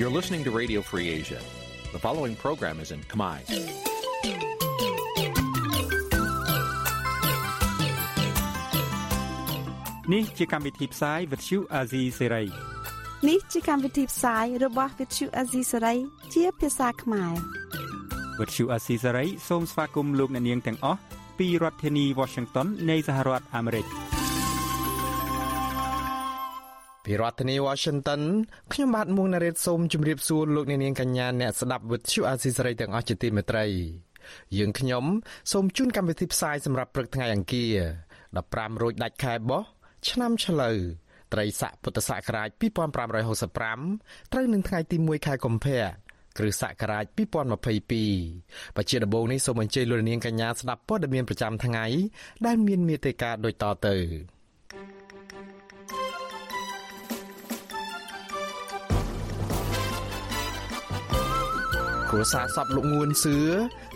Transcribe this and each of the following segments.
You're listening to Radio Free Asia. The following program is in Khmer. នេះជាកម្មវិធីផ្សាយ Vuthu Azizi Serai នេះជាកម្មវិធីផ្សាយរបស់ Vuthu Azizi Serai ជាភាសាខ្មែរ Vuthu Azizi Serai សូមស្វាគមន៍លោកអ្នកនាងទាំងអស់ពីរដ្ឋធានី Washington នៃសហរដ្ឋអាមេរិក។ ពីរដ្ឋធានី Washington ខ្ញុំបាទមួងណារ៉េតសូមជម្រាបសួរលោកអ្នកនាងកញ្ញាអ្នកស្ដាប់វិទ្យុអាស៊ីសេរីទាំងអស់ជាទីមេត្រីយើងខ្ញុំសូមជូនកម្មវិធីផ្សាយសម្រាប់ព្រឹកថ្ងៃអង្គារ15រោចដាច់ខែបោះឆ្នាំឆ្លូវត្រីស័កពុទ្ធសករាជ2565ត្រូវនឹងថ្ងៃទី1ខែកុម្ភៈគ្រិស្តសករាជ2022បច្ចុប្បន្នដំបូងនេះសូមអញ្ជើញលោកនាងកញ្ញាស្ដាប់ព័ត៌មានប្រចាំថ្ងៃដែលមានមេត្តាដូចតទៅ គ្រួសារសពលោកងួនសឿ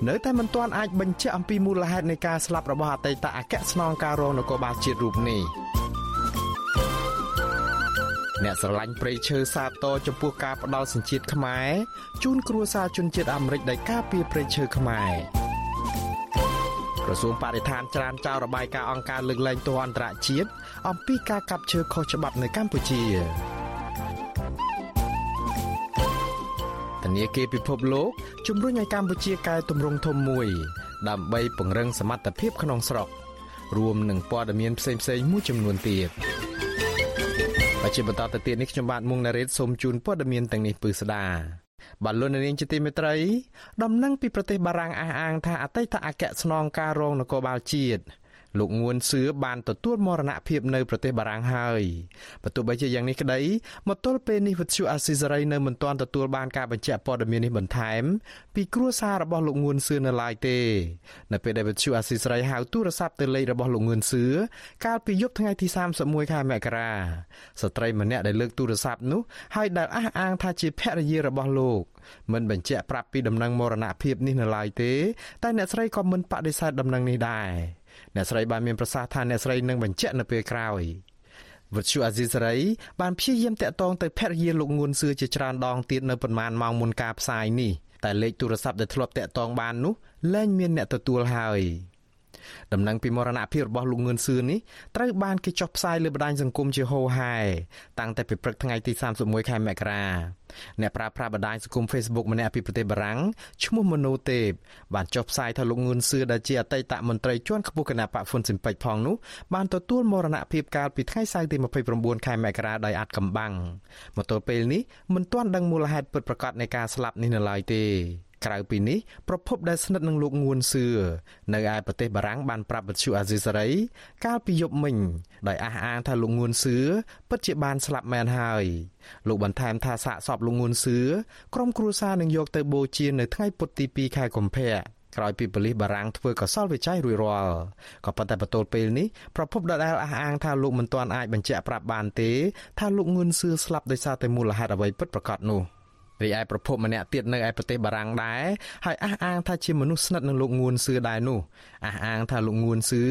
នៅតែមិនទាន់អាចបញ្ជាក់អំពីមូលហេតុនៃការស្លាប់របស់អតីតអគ្គស្នងការរងនគរបាលជាតិរូបនេះអ្នកស្រឡាញ់ព្រៃឈើសាទរចំពោះការផ្ដាល់សញ្ជាតិខ្មែរជូនគ្រួសារជនជាតិអាមេរិកដែលការពារព្រៃឈើខ្មែរក្រសួងបរិស្ថានច្រានចោលរបាយការណ៍អង្គការលើកលែងទោសអន្តរជាតិអំពីការកាប់ឈើខុសច្បាប់នៅកម្ពុជា នាគារពិភពលោកជំរុញឲ្យកម្ពុជាកែតម្រង់ធំមួយ ដើម្បីពង្រឹងសមត្ថភាពក្នុងស្រុករួមនឹងព័ត៌មានផ្សេងៗមួយចំនួនទៀតបច្ចុប្បន្នតទៅទៀតនេះខ្ញុំបាទមុងណារ៉េតសូមជូនព័ត៌មានទាំងនេះពឺស្ដាបាទលោកនាងជាទីមេត្រី ដំណឹងពីប្រទេសបារាំងអះអាងថាអតីតអគ្គស្នងការរងនគរបាលជាតិ លោកងួនសឿបានទទួលមរណភាពនៅប្រទេសបារាំងហើយបើទោះបីជាយ៉ាងនេះក្តីមកទល់ពេលនេះវិទ្យុអាស៊ីសេរីនៅមិនទាន់ទទួលបានការបញ្ជាក់ព័ត៌មាននេះបន្ថែម ពីគ្រួសាររបស់លោកងួនសឿនៅឡើយទេ នៅពេលដែលវិទ្យុអាស៊ីសេរីហៅទូរស័ព្ទទៅលេខរបស់លោកងួនសឿកាលពីយប់ថ្ងៃទី31ខែមករាស្ត្រីម្នាក់ដែលលើកទូរស័ព្ទនោះហើយដែលអះអាងថាជាភរិយារបស់លោកមិនបញ្ជាក់ប្រាប់ពីដំណឹងមរណភាពនេះនៅឡើយទេ តែអ្នកស្រីក៏មិនបដិសេធដំណឹងនេះដែរ អ្នកស្រីបានមានប្រសាសន៍ថាអ្នកស្រីនឹងបញ្ជាក់នៅពេលក្រោយវិទ្យុអាស៊ីសេរីបានព្យាយាមតាក់ទងទៅភរិយាលោកងួនសឿជាច្រើនដងទៀតនៅប្រមាណម៉ោងមុនការផ្សាយនេះតែលេខទូរស័ព្ទដែលធ្លាប់តាក់ទងបាននោះលែងមានអ្នកទទួលហើយ ដំណឹងពីមរណភាពរបស់លោកងឿនសឿននេះត្រូវបានគេចុះផ្សាយលើបណ្ដាញសង្គមជាហូរហែតាំងតែពីព្រឹកថ្ងៃទី31ខែមករាអ្នកប្រើប្រាស់បណ្ដាញសង្គម Facebook ម្នាក់ពីប្រទេសបារាំងឈ្មោះមណូទេពបានចុះផ្សាយថាលោកងឿនសឿដែលជាអតីតមន្ត្រីជាន់ខ្ពស់គណៈបកហ្វុនស៊ីមពេចផងនោះបានទទួលមរណភាពកាលពីថ្ងៃសៅរ៍ទី29ខែមករាដោយអាត់កំបាំងមកទល់ពេលនេះមិនទាន់ដឹងមូលហេតុពិតប្រាកដនៃការស្លាប់នេះនៅឡើយទេក្រៅពីនេះប្រពន្ធដែលស្និទ្ធនឹងលោកងួនសឿនៅឯប្រទេសបារាំងបានប្រាប់វិទ្យុអាស៊ីសេរីកាលពីយប់មិញដោយអះអាងថាលោកងួនសឿពិតជាបានស្លាប់មែនហើយលោកបន្ថែមថាសាកសពលោកងួនសឿក្រុមគ្រួសារនឹងយកទៅបូជានៅថ្ងៃពុធទី2ខែកុម្ភៈក្រោយពីប៉ូលីសបារាំងធ្វើកសលវិច័យរួចរាល់ក៏ប៉ុន្តែបន្ទាល់ពេលនេះប្រពន្ធដដែលអះអាងថាលោកមិនទាន់អាចបញ្ជាក់ប្រាប់បានទេថាលោកងឿនសឿស្លាប់ដោយសារតែមូលហេតុអ្វីពិតប្រាកដនោះ។ រីឯប្រពន្ធម្នាក់ទៀតនៅឯប្រទេសបារាំងដែរហើយអះអាងថាជាមនុស្សស្និទ្ធនឹងលោកងួនសឿដែរនោះអះអាងថាលោកងួនសឿ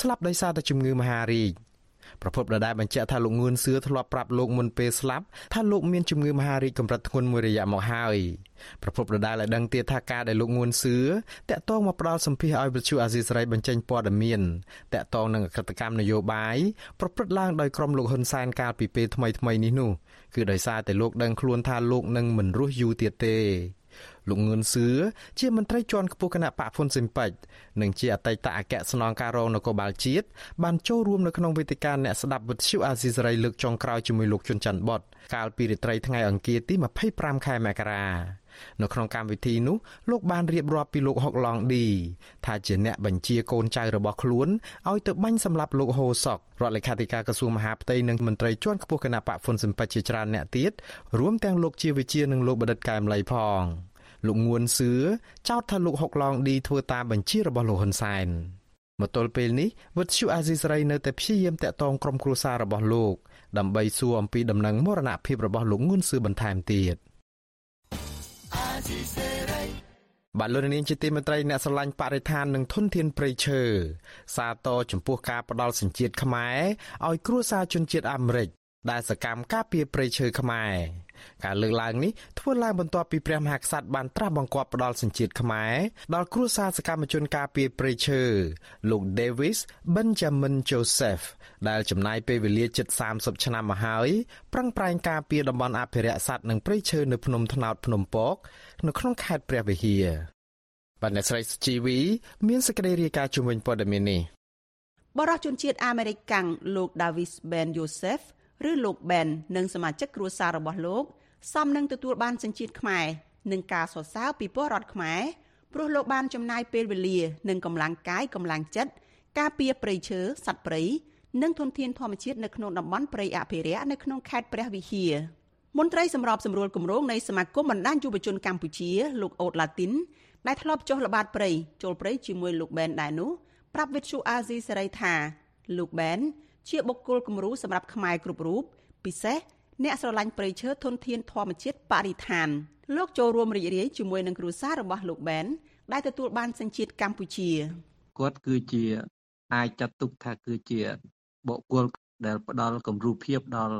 ស្លាប់ដោយសារតែជំងឺមហារីកប្រពន្ធដដែលបញ្ជាក់ថាលោកងឿនសឿធ្លាប់ប្រាប់លោកមុនពេលស្លាប់ថាលោកមានជំងឺមហារីកកម្រិតធ្ងន់មួយរយៈមកហើយប្រពន្ធដដែលឲ្យដឹងទៀតថាការដែលលោកងួនសឿតាក់ទងមកផ្ដាល់សម្ភារឲ្យវិទ្យុអាស៊ីសេរីបញ្ចេញព័ត៌មានតាក់ទងនឹងអក្រិតកម្មនយោបាយប្រព្រឹត្តឡើងដោយក្រុមលោកហ៊ុនសែនកាលពីពេលថ្មីថ្មីនេះនោះ គឺដោយសារតែលោកដឹងខ្លួនថាលោកនឹងមិនរស់យូរទៀតទេលោកងឿនសឿជាមន្ត្រីជាន់ខ្ពស់គណៈបកហ្វុនស៊ិនប៉ិចនិងជាអតីតអគ្គស្នងការរងនគរបាលជាតិបានចូលរួមនៅក្នុងវេទិកាអ្នកស្ដាប់វិទ្យុអាស៊ីសេរីលើកចុងក្រោយជាមួយលោកជុនច័ន្ទបុតកាលពីរាត្រីថ្ងៃអង្គារទី25ខែមករា នៅក្នុងកម្មវិធីនោះលោកបានរៀបរាប់ពីលោកហុកឡងឌីថាជាអ្នកបញ្ជាកូនចៅរបស់ខ្លួនឲ្យទៅបាញ់សម្លាប់លោកហូសុករដ្ឋលេខាធិការក្រសួងមហាផ្ទៃនិងមន្ត្រីជាន់ខ្ពស់គណៈបកហ្វុនស៊ិនប៉ិចជាច្រើនអ្នកទៀតរួមទាំងលោកជាវិជានិងលោកបដិតកែមលីផងលោកងួនសឿចោទថាលោកហុកឡងឌីធ្វើតាមបញ្ជារបស់លោកហ៊ុនសែនមកទល់ពេលនេះវិទ្យុអាស៊ីសេរីនៅតែព្យាយាមតាក់ទងក្រុមគ្រួសាររបស់លោកដើម្បីសួរអំពីដំណឹងមរណភាពរបស់លោកងួនសឿបន្ថែមទៀត បាទលោកនាងជាទីមេត្រីអ្នកស្រឡាញ់បរិស្ថាននិងធនធានព្រៃឈើសាទរចំពោះការផ្ដាល់សញ្ជាតិខ្មែរឲ្យគ្រួសារជនជាតិអាមេរិកដែលសកម្មការពារព្រៃឈើខ្មែរ ការលើកឡើងនេះធ្វើឡើងបន្ទាប់ពីព្រះមហាក្សត្របានត្រាស់បង្គាប់ផ្ដល់សញ្ជាតិខ្មែរដល់គ្រួសារសកម្មជនការពារព្រៃឈើលោក Davis Benjamin Joseph ដែលចំណាយពេលវេលាជិត30ឆ្នាំមកហើយប្រឹងប្រែងការពារតំបន់អភិរក្សសត្វនិងព្រៃឈើនៅភ្នំថ្នោតភ្នំពកនៅក្នុងខេត្តព្រះវិហារបណ្ឌិតស្រីជីវីមានសេចក្តីរាយការណ៍ជំវិញព័ត៌មាននេះបរិសុជនជាតិអាមេរិកកាំងលោក Davis Ben Joseph ឬលោក Ben និងសមាជិកគ្រួសាររបស់លោកសមនឹងទទួលបានសញ្ជាតិខ្មែរនិងការសរសើរពីពលរដ្ឋខ្មែរព្រោះលោកបានចំណាយពេលវេលា និងកម្លាំងកាយកម្លាំងចិត្តការពារព្រៃឈើសត្វព្រៃនិងធនធានធម្មជាតិនៅក្នុងតំបន់ព្រៃអភិរក្សនៅក្នុងខេត្តព្រះវិហារមន្ត្រីសម្របសម្រួលគម្រោងនៃសមាគមបណ្ដាញយុវជនកម្ពុជាលោកអូតឡាទីនដែលធ្លាប់ចុះល្បាតព្រៃចូលព្រៃជាមួយលោកបែនដែរនោះប្រាប់វិទ្យុអាស៊ីសេរីថាលោកបែន ជាបុគ្គលគំរូសម្រាប់ខ្មែរគ្រប់រូបពិសេសអ្នកស្រឡាញ់ព្រៃឈើធនធានធម្មជាតិបរិស្ថានលោកចូលរួមរីករាយជាមួយនឹងគ្រួសាររបស់លោកបែនដែលទទួលបានសញ្ជាតិកម្ពុជាគាត់គឺជាអាចចាត់ទុកថាគឺជាបុគ្គលដែលផ្ដល់គំរូភាពដល់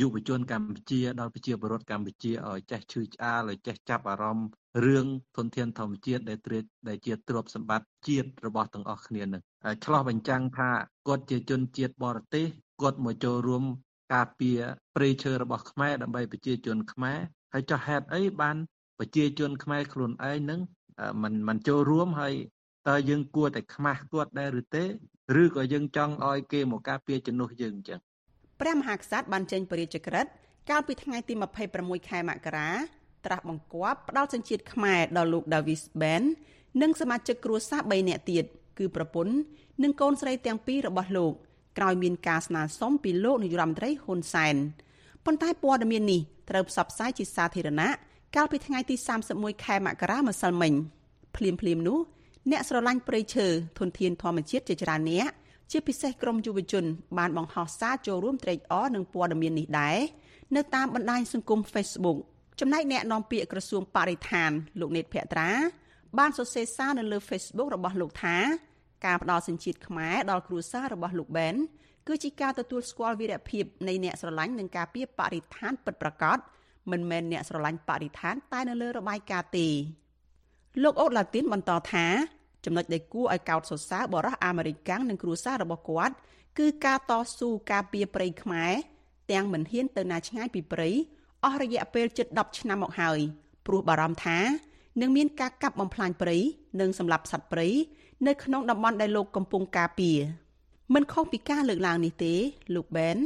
យុវជនកម្ពុជាដល់ប្រជាពលរដ្ឋកម្ពុជាឲ្យចេះឈឺឆ្អាលឲ្យចេះចាប់អារម្មណ៍រឿងធនធានធម្មជាតិដែលត្រៀតដែលជាទ្រព្យសម្បត្តិជាតិរបស់ទាំងអស់គ្នានឹង ឆ្លោះបញ្ចាំងថាគាត់ជាជនជាតិបរទេសគាត់មកចូលរួមការពារព្រៃឈើរបស់ខ្មែរដើម្បីប្រជាជនខ្មែរហើយចោះហេតុអីបានប្រជាជនខ្មែរខ្លួនឯងនឹងមិនមិនចូលរួមហើយតើយើងគួរតែខ្មាស់គាត់ដែរឬទេឬក៏យើងចង់ឲ្យគេមកការពារជំនួសយើងអញ្ចឹងព្រះមហាក្សត្របានចេញព្រះរាជក្រឹត្យកាលពីថ្ងៃទី26ខែមករាត្រាស់បង្គាប់ផ្ដល់សញ្ជាតិខ្មែរដល់លោក Davis Ben និងសមាជិកគ្រួសារ3នាក់ទៀត។ គឺប្រពន្ធនិងកូនស្រីទាំងពីររបស់លោកក្រោយមានការស្នើសុំពីលោកនាយរដ្ឋមន្ត្រីហ៊ុនសែនប៉ុន្តែព័ត៌មាននេះត្រូវផ្សព្វផ្សាយជាសាធារណៈកាលពីថ្ងៃទី31ខែមករាម្សិលមិញភ្លាមភ្លាមនោះអ្នកស្រឡាញ់ព្រៃឈើធនធានធម្មជាតិជាច្រើនអ្នកជាពិសេសក្រមយុវជន បានបង្ហោះសារចូលរួមត្រេកអរនឹងព័ត៌មាននេះដែរនៅតាមបណ្ដាញសង្គម Facebook ចំណែកអ្នកនាំពាក្យក្រសួងបរិស្ថានលោកនេតភក្ត្រា បានសរសេរសារនៅលើ Facebook របស់លោកថាការផ្ដល់សញ្ជាតិខ្មែរដល់គ្រួសាររបស់លោកបែនគឺជាការទទួលស្គាល់វីរភាពនៃអ្នកស្រឡាញ់និងការពារបរិស្ថានពិតប្រាកដមិនមែនអ្នកស្រឡាញ់បរិស្ថានតែនៅលើរបាយការណ៍ទេលោកអូតឡាទីនបន្តថាចំណុចដែលគួរឲ្យកោតសរសើរបរិះអាមេរិកកាំងនិងគ្រួសាររបស់គាត់គឺការតស៊ូការពារព្រៃខ្មែរទាំងមិនហ៊ានទៅណាឆ្ងាយពីព្រៃអស់រយៈពេលជិត10ឆ្នាំមកហើយព្រោះបារម្ភថា នឹងមានការកាប់បំផ្លាញព្រៃនិងសម្លាប់សត្វព្រៃនៅក្នុងតំបន់ដែលលោកកំពុងការពារមិនខុសពីការលើកឡើងនេះទេ លោកបែន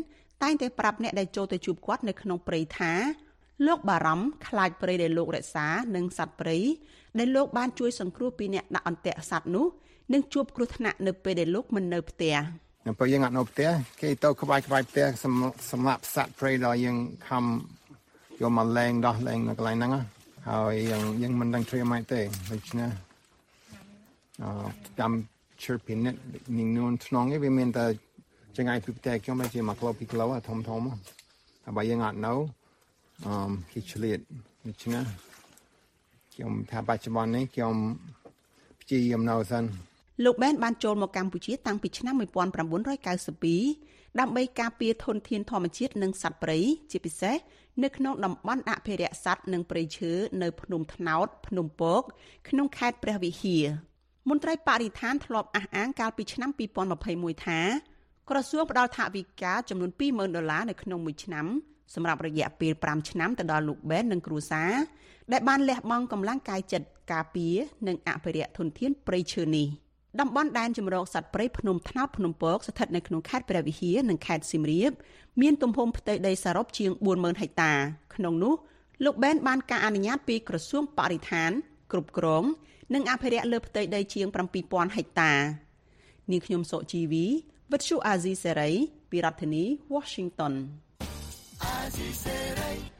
តែងតែប្រាប់អ្នកដែលចូលទៅជួបគាត់នៅក្នុងព្រៃថាលោកបារម្ភខ្លាចព្រៃដែលលោករក្សានិងសត្វព្រៃដែលលោកបានជួយសង្គ្រោះពីអ្នកដាក់អន្ទាក់សត្វនោះនឹងជួបគ្រោះថ្នាក់នៅពេលដែលលោកមិននៅផ្ទះពេលយើងអត់នៅផ្ទះគេទៅក្បែរក្បែរផ្ទះសម្រាប់សត្វព្រៃដល់យើងខំយកមកលែងដោះលែងនៅកន្លែងហ្នឹង ហើយយើងយើងមិនដឹងធ្វើម៉េចទេដូច្នេះអឺតាមជឿពីនេះនឹងនួនថ្នងវាមានតែចង្អាយពីផ្ទះខ្ញុំជា1គីឡូ2គីឡូធំធំហើយបើយើងអត់នៅអឺគេឆ្លៀតដូច្នេះខ្ញុំថាបច្ចុប្បន្ននេះខ្ញុំព្យាយាមនៅសិនលោកបែនបានចូលមកកម្ពុជាតាំងពីឆ្នាំ1992 ដើម្បីការពារធនធានធម្មជាតិនិងសត្វព្រៃជាពិសេសនៅក្នុងតំបន់អភិរក្សសត្វនិងព្រៃឈើនៅភ្នំថ្នោតភ្នំពក ក្នុងខេត្តព្រះវិហារមន្ត្រីបរិស្ថានធ្លាប់អះអាងកាលពីឆ្នាំ2021ថាក្រសួងផ្ដល់ថវិកាចំនួន20,000ដុល្លារនៅក្នុងមួយឆ្នាំសម្រាប់រយៈពេល5ឆ្នាំទៅដល់លោកបែននិងគ្រួសារដែលបានលះបង់កម្លាំងកាយចិត្តការពារនិងអភិរក្សធនធានព្រៃឈើនេះ តំបន់ដែនជម្រកសត្វព្រៃភ្នំថ្នោតភ្នំពកស្ថិតនៅក្នុងខេត្តព្រះវិហារនិងខេត្តសៀមរាបមានទំហំផ្ទៃដីសរុបជាង40000ហិកតាក្នុងនោះលោកបែនបានការអនុញ្ញាតពីក្រសួងបរិស្ថាន គ្រប់គ្រង និងអភិរក្សលើផ្ទៃដីជាង7000ហិកតានាងខ្ញុំសុជីវីវិទ្យុអាស៊ីសេរីពីរដ្ឋធានី Washington អាស៊ីសេរី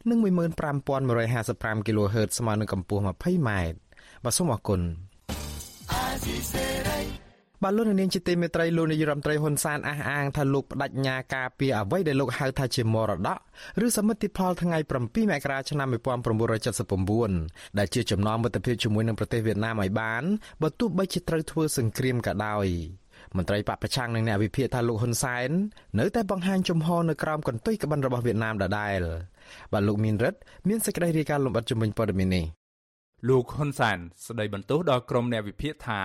និង15155 kHz ស្មើនឹងកម្ពស់ 20m បាទសូមអរគុណបាទលោកនាងជាទីមេត្រីលោកនាយរដ្ឋមន្ត្រីហ៊ុនសែនអះអាងថាលោកបដិញ្ញាការពីអ្វីដែលលោកហៅថាជាមរតកឬសមិទ្ធផលថ្ងៃ7មករាឆ្នាំ1979ដែលជាចំណងមិត្តភាពជាមួយនឹងប្រទេសវៀតណាមឲ្យបានបើទោះបីជាត្រូវធ្វើសង្គ្រាមក៏ដោយមន្ត្រីបពប្រឆាំងនឹងអ្នកវិភាគថាលោកហ៊ុនសែននៅតែបង្ហាញជំហរនៅក្រោមកន្ទុយក្បិនរបស់វៀតណាមដដែល បាទលោកមានរិទ្ធមានសេចក្តីរាយការណ៍លម្អិតជំនាញព័ត៌មាននេះលោកហ៊ុនសែនស្ដីបន្ទោសដល់ក្រុមអ្នកវិភាគថា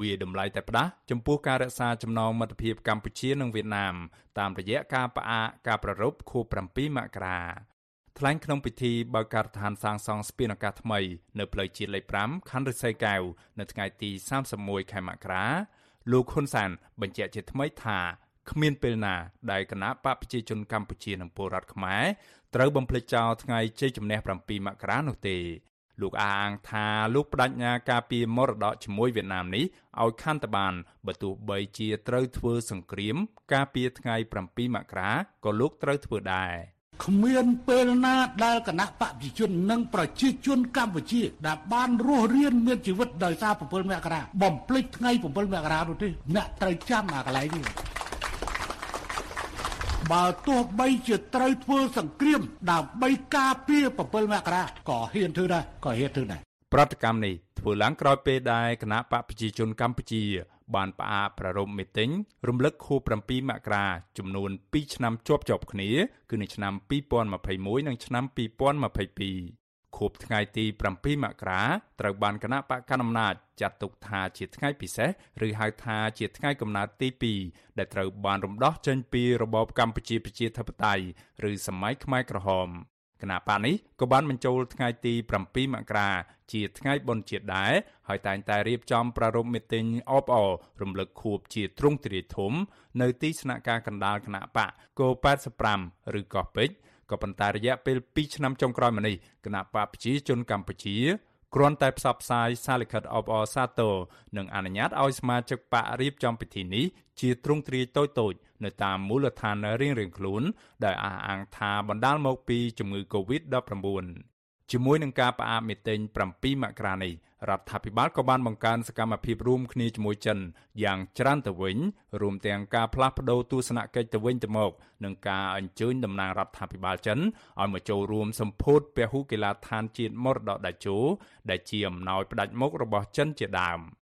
វាតម្លៃតែផ្ដាស់ចំពោះការរក្សាចំណងមិត្តភាពកម្ពុជានិងវៀតណាមតាមរយៈការផ្អាកការប្រារព្ធខួប7មករាថ្លែងក្នុងពិធីបើកការដ្ឋានសាងសង់ស្ពានអាកាសថ្មីនៅផ្លូវជាតិលេខ5ខណ្ឌរិស័យកែវនៅថ្ងៃទី31ខែមករាលោកហ៊ុនសែនបញ្ជាក់ជាថ្មីថា គ្មានពេលណាដែលគណៈបកប្រជាជនកម្ពុជានិងពលរដ្ឋខ្មែរត្រូវបំភ្លេចចោលថ្ងៃជ័យជំនះ7មករានោះទេលោកអះអាងថាលោកបដិញ្ញាការពីមរតកជាមួយវៀតណាមនេះឲ្យខន្តិបានបើទោះបីជាត្រូវធ្វើសង្គ្រាម ការពីថ្ងៃ7មករាក៏លោកត្រូវធ្វើដែរគ្មានពេលណាដែលគណៈបព្វជិជននិងប្រជាជនកម្ពុជាដែលបានរស់រានមានជីវិតដោយសារ7មករាបំភ្លេចថ្ងៃ7មករានោះទេអ្នកត្រូវចាំអាកន្លែងនេះ បើទោះបីជាត្រូវធ្វើសង្គ្រាមដើម្បីការពារ7មករាក៏ហ៊ានធ្វើដែរក៏ហ៊ានធ្វើដែរប្រតិកម្មនេះធ្វើឡើងក្រោយពេលដែលគណៈបកប្រជាជនកម្ពុជា បានផ្អាកប្រារព្ធមីតិញរំលឹកខួប7មករាចំនួន2ឆ្នាំជាប់ជាប់គ្នា គឺនៅឆ្នាំ2021និងឆ្នាំ2022 ខួបថ្ងៃទី7មករាត្រូវបានគណៈបកកណ្ដាលអំណាចចាត់ទុកថាជាថ្ងៃពិសេសឬហៅថាជាថ្ងៃកំណើតទី2ដែលត្រូវបានរំដោះចេញពីរបបកម្ពុជាប្រជាធិបតេយ្យឬសម័យខ្មែរក្រហមគណៈបកនេះក៏បានបញ្ចូលថ្ងៃទី7មករាជាថ្ងៃបុណ្យជាតិដែរហើយតែងតែរៀបចំប្រារព្ធមីតិញអបអររំលឹកខួបជាទ្រង់ទ្រាយធំ នៅទីស្នាក់ការកណ្ដាលគណៈបកគោ85ឬកោះពេជ្រ ក៏ប៉ុន្តែរយៈពេល2ឆ្នាំចុងក្រោយមកនេះគណៈបកប្រជាជនកម្ពុជាគ្រាន់តែផ្សព្វផ្សាយសារលិខិតអបអរសាទរនិងអនុញ្ញាតឲ្យសមាជិកបករៀបចំពិធីនេះជាទ្រង់ទ្រាយតូចៗនៅតាមមូលដ្ឋានរៀងៗខ្លួន ដែលអះអាងថាបណ្ដាលមកពីជំងឺ Covid-19 ជាមួយនឹងការផ្អាកមីតិញ7មករានេះ រដ្ឋាភិបាលក៏បានបង្កើនសកម្មភាពរួមគ្នាជាមួយចិនយ៉ាងច្រើនទៅវិញរួមទាំងការផ្លាស់ប្តូរទស្សនកិច្ចទៅវិញទៅមកនិងការអញ្ជើញតំណាងរដ្ឋាភិបាលចិនឲ្យមកចូលរួមសម្ពោធពហុកីឡដ្ឋានជាតិមរតកដាជោដែលជាអំណោយផ្ដាច់មុខរបស់ចិនជាដើម។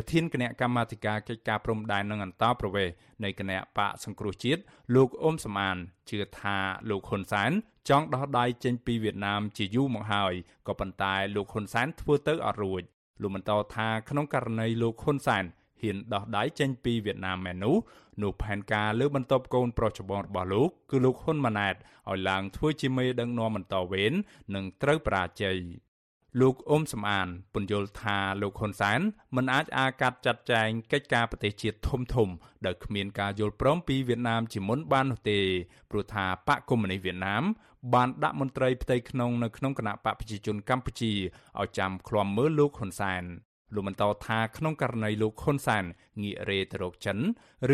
ប្រធានគណៈកម្មាធិការកិច្ចការព្រំដែននិងអន្តរប្រវេសន៍នៃគណៈបកសង្គ្រោះជាតិលោកអ៊ុំសំអានជឿថាលោកហ៊ុនសែនចង់ដោះដៃចេញពីវៀតណាមជាយូរមកហើយក៏ប៉ុន្តែលោកហ៊ុនសែនធ្វើទៅអត់រួចលោកបន្តថាក្នុងករណីលោកហ៊ុនសែនហ៊ានដោះដៃចេញពីវៀតណាមមែននោះនោះផែនការលើបន្ទប់កូនប្រុសច្បងរបស់លោកគឺលោកហ៊ុនម៉ាណែតឲ្យឡើងធ្វើជាមេដឹកនាំបន្តវេននឹងត្រូវបរាជ័យ លោកអ៊ុំសំអានពន្យល់ថាលោកហ៊ុនសែនមិនអាចអាកាត់ចាត់ចែងកិច្ចការប្រទេសជាតិធំធំដោយគ្មានការយល់ព្រមពីវៀតណាមជាមុនបាននោះទេព្រោះថាបកកុម្មុយនីសវៀតណាមបានដាក់មន្ត្រីផ្ទៃក្នុងនៅក្នុងគណៈបកប្រជាជនកម្ពុជាឲ្យចាំឃ្លាំមើលលោកហ៊ុនសែន លោកបន្តថាក្នុងករណីលោកហ៊ុនសែនងាករេទៅរកចិន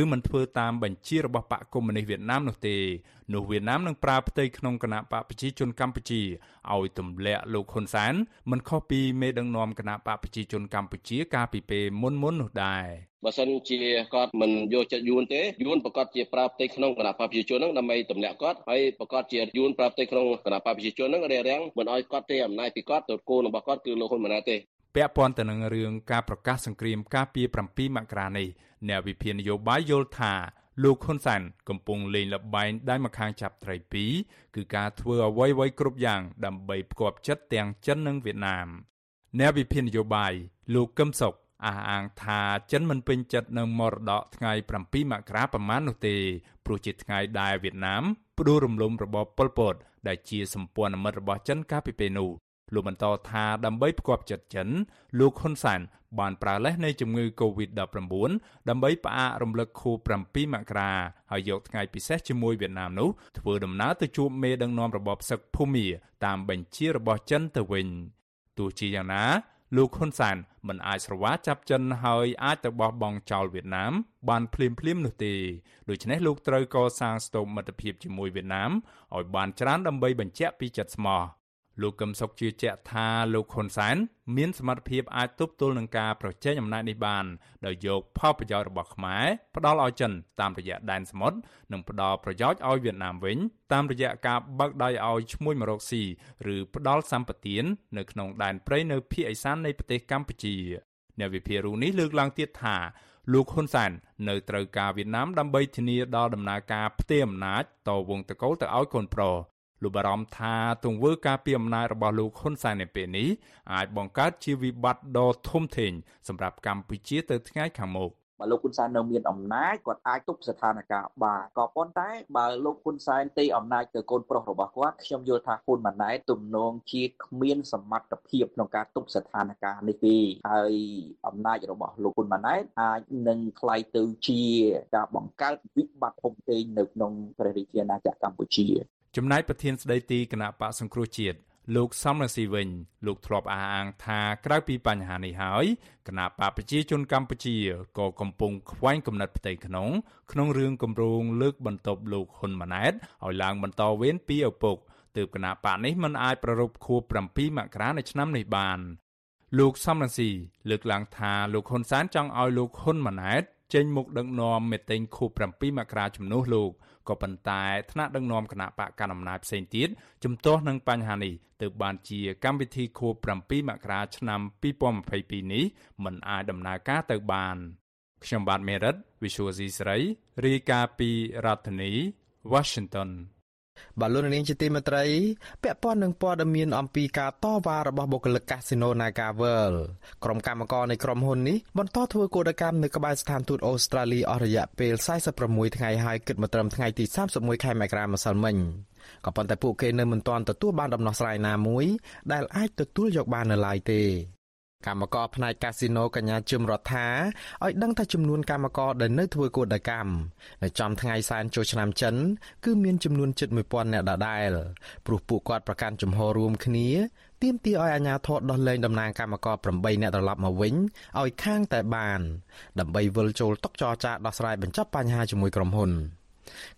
ឬមិនធ្វើតាមបញ្ជារបស់បកកុម្មុយនីសវៀតណាមនោះទេនោះវៀតណាមនឹងប្រើផ្ទៃក្នុងគណៈបកប្រជាជនកម្ពុជាឲ្យទម្លាក់លោកហ៊ុនសែនមិនខុសពីមេដឹកនាំគណៈបកប្រជាជនកម្ពុជាកាលពីពេលមុនមុននោះដែរបើសិនជាគាត់មិនយកចិត្តយួនទេយួនប្រកាសជាប្រើផ្ទៃក្នុងគណៈបកប្រជាជនហ្នឹងដើម្បីទម្លាក់គាត់ហើយប្រកាសជាយួនប្រើផ្ទៃក្នុងគណៈបកប្រជាជនហ្នឹងរារាំងមិនឲ្យគាត់ទេអំណាចពីគាត់ទៅគោលរបស់គាត់គឺលោកហ៊ុនម៉ាណែតទេ ពាក់ព័ន្ធទៅនឹងរឿងការប្រកាសសង្គ្រាមការពារ7មករានេះអ្នកវិភាគនយោបាយយល់ថាលោកហ៊ុនសែនកំពុងលេងលបែងដៃម្ខាងចាប់ត្រីពីរគឺការធ្វើអ្វីៗគ្រប់យ៉ាងដើម្បីផ្គប់ចិត្តទាំងចិននិងវៀតណាមអ្នកវិភាគនយោបាយលោកកឹមសុខអះអាងថាចិនមិនពេញចិត្តនឹងមរតកថ្ងៃ7មករាប្រមាណនោះទេព្រោះជាថ្ងៃដែលវៀតណាមផ្ដួលរំលំរបបប៉ុលពតដែលជាសម្ព័ន្ធមិត្តរបស់ចិនកាលពីពេលនោះ លោកបន្តថាដើម្បីផ្គប់ចិត្តចិនលោកហ៊ុនសែនបានប្រើលេសនៃជំងឺ Covid-19 ដើម្បីផ្អាករំលឹកខួប7មករាហើយយកថ្ងៃពិសេសជាមួយវៀតណាមនោះធ្វើដំណើរទៅជួបមេដឹកនាំរបបសឹកភូមាតាមបញ្ជារបស់ចិនទៅវិញទោះជាយ៉ាងណាលោកហ៊ុនសែនមិនអាចស្រវាចាប់ចិនហើយអាចទៅបោះបង់ចោលវៀតណាមបានភ្លាមភ្លាមនោះទេដូច្នេះលោកត្រូវកសាងស្ទប់មិត្តភាពជាមួយវៀតណាមឲ្យបានច្រើនដើម្បីបញ្ជាក់ពីចិត្តស្មោះ លោកកឹមសុខជឿជាក់ថាលោកហ៊ុនសែនមានសមត្ថភាពអាចទប់ទល់នឹងការប្រជែងអំណាចនេះបានដោយយកផលប្រយោជន៍របស់ខ្មែរផ្ដល់ឲ្យចិនតាមរយៈដែនសមុទ្រនិងផ្ដល់ប្រយោជន៍ឲ្យវៀតណាមវិញតាមរយៈការបើកដៃឲ្យឈ្មួញមករកស៊ីឬផ្ដល់សម្បទាននៅក្នុងដែនព្រៃនៅភាគឦសាននៃប្រទេសកម្ពុជាអ្នកវិភាគរូនេះលើកឡើងទៀតថាលោកហ៊ុនសែននៅត្រូវការវៀតណាមដើម្បីធានាដល់ដំណើរការផ្ទេរអំណាចតវងតកូលទៅឲ្យកូនប្រុស លោកបារម្ភថាទង្វើការពីអំណាចរបស់លោកហ៊ុនសែននៅពេលនេះអាចបង្កើតជាវិបត្តិដ៏ធំធេងសម្រាប់កម្ពុជាទៅថ្ងៃខាងមុខបើលោកហ៊ុនសែននៅមានអំណាចគាត់អាចទប់ស្ថានភាពបានក៏ប៉ុន្តែបើលោកហ៊ុនសែនទេអំណាចទៅកូនប្រុសរបស់គាត់ខ្ញុំយល់ថាហ៊ុនម៉ាណែតទំនងជាគ្មានសមត្ថភាពក្នុងការទប់ស្ថានភាពនេះទេហើយអំណាចរបស់លោកហ៊ុនម៉ាណែតអាចនឹងក្លាយទៅជាការបង្កើតវិបត្តិធំធេងនៅក្នុងព្រះរាជាណាចក្រកម្ពុជា ចំណែកប្រធានស្ដីទីគណៈបកសង្គ្រោះជាតិលោកសំរងស៊ីវិញលោកធ្លាប់អះអាងថាក្រៅពីបញ្ហានេះហើយគណៈបកប្រជាជនកម្ពុជាក៏កំពុងខ្វែងគំនិតផ្ទៃក្នុង ក្នុងរឿងគម្រោងលើកបន្ទប់លោកហ៊ុនម៉ាណែតឲ្យឡើងបន្តវេនពីឪពុកទើបគណៈបកនេះមិនអាចប្ររពខួប7មករានៅឆ្នាំនេះបានលោកសំរងស៊ីលើកឡើងថាលោកហ៊ុនសែនចង់ឲ្យលោកហ៊ុនម៉ាណែតចេញមុខដឹកនាំមេតេងខួប7មករាជំនួសលោក ក៏ប៉ុន្តែថ្នាក់ដឹកនាំគណៈបកកណ្ដាលអំណាចផ្សេងទៀតជំទាស់នឹងបញ្ហានេះទើបបានជាកម្មវិធីខួប7មករាឆ្នាំ2022នេះមិនអាចដំណើរការទៅបានខ្ញុំបាទមេរិត Visual C ស្រីរាយការណ៍ពីរដ្ឋធានី Washington បាទលោកនាងជាទីមេត្រីពាក់ព័ន្ធនឹងព័ត៌មានអំពីការតវ៉ារបស់បុគ្គលិកកាស៊ីណូ Naga World ក្រុមកម្មការនៃក្រុមហ៊ុននេះបន្តធ្វើកោតកម្មនៅក្បែរស្ថានទូតអូស្ត្រាលីអស់រយៈពេល46ថ្ងៃហើយគិតមកត្រឹមថ្ងៃទី31ខែមករាម្សិលមិញក៏ប៉ុន្តែពួកគេនៅមិនទាន់ទទួលបានដំណោះស្រាយណាមួយដែលអាចទទួលយកបាននៅឡើយទេ កម្មករផ្នែកកាស៊ីណូកញ្ញាជឹមរដ្ឋាឲ្យដឹងថាចំនួនកម្មករដែលនៅធ្វើកោដកម្មនៅចំថ្ងៃសែនចូលឆ្នាំចិន គឺមានចំនួនជិត1000នាក់ដដែលព្រោះពួកគាត់ប្រកាន់ជំហររួមគ្នាទាមទារឲ្យអាជ្ញាធរដោះលែងតំណាងកម្មករ8នាក់ត្រឡប់មកវិញឲ្យខាងតែបាន ដើម្បីវិលចូលតុចរចាដោះស្រាយបញ្ចប់បញ្ហាជាមួយក្រុមហ៊ុន។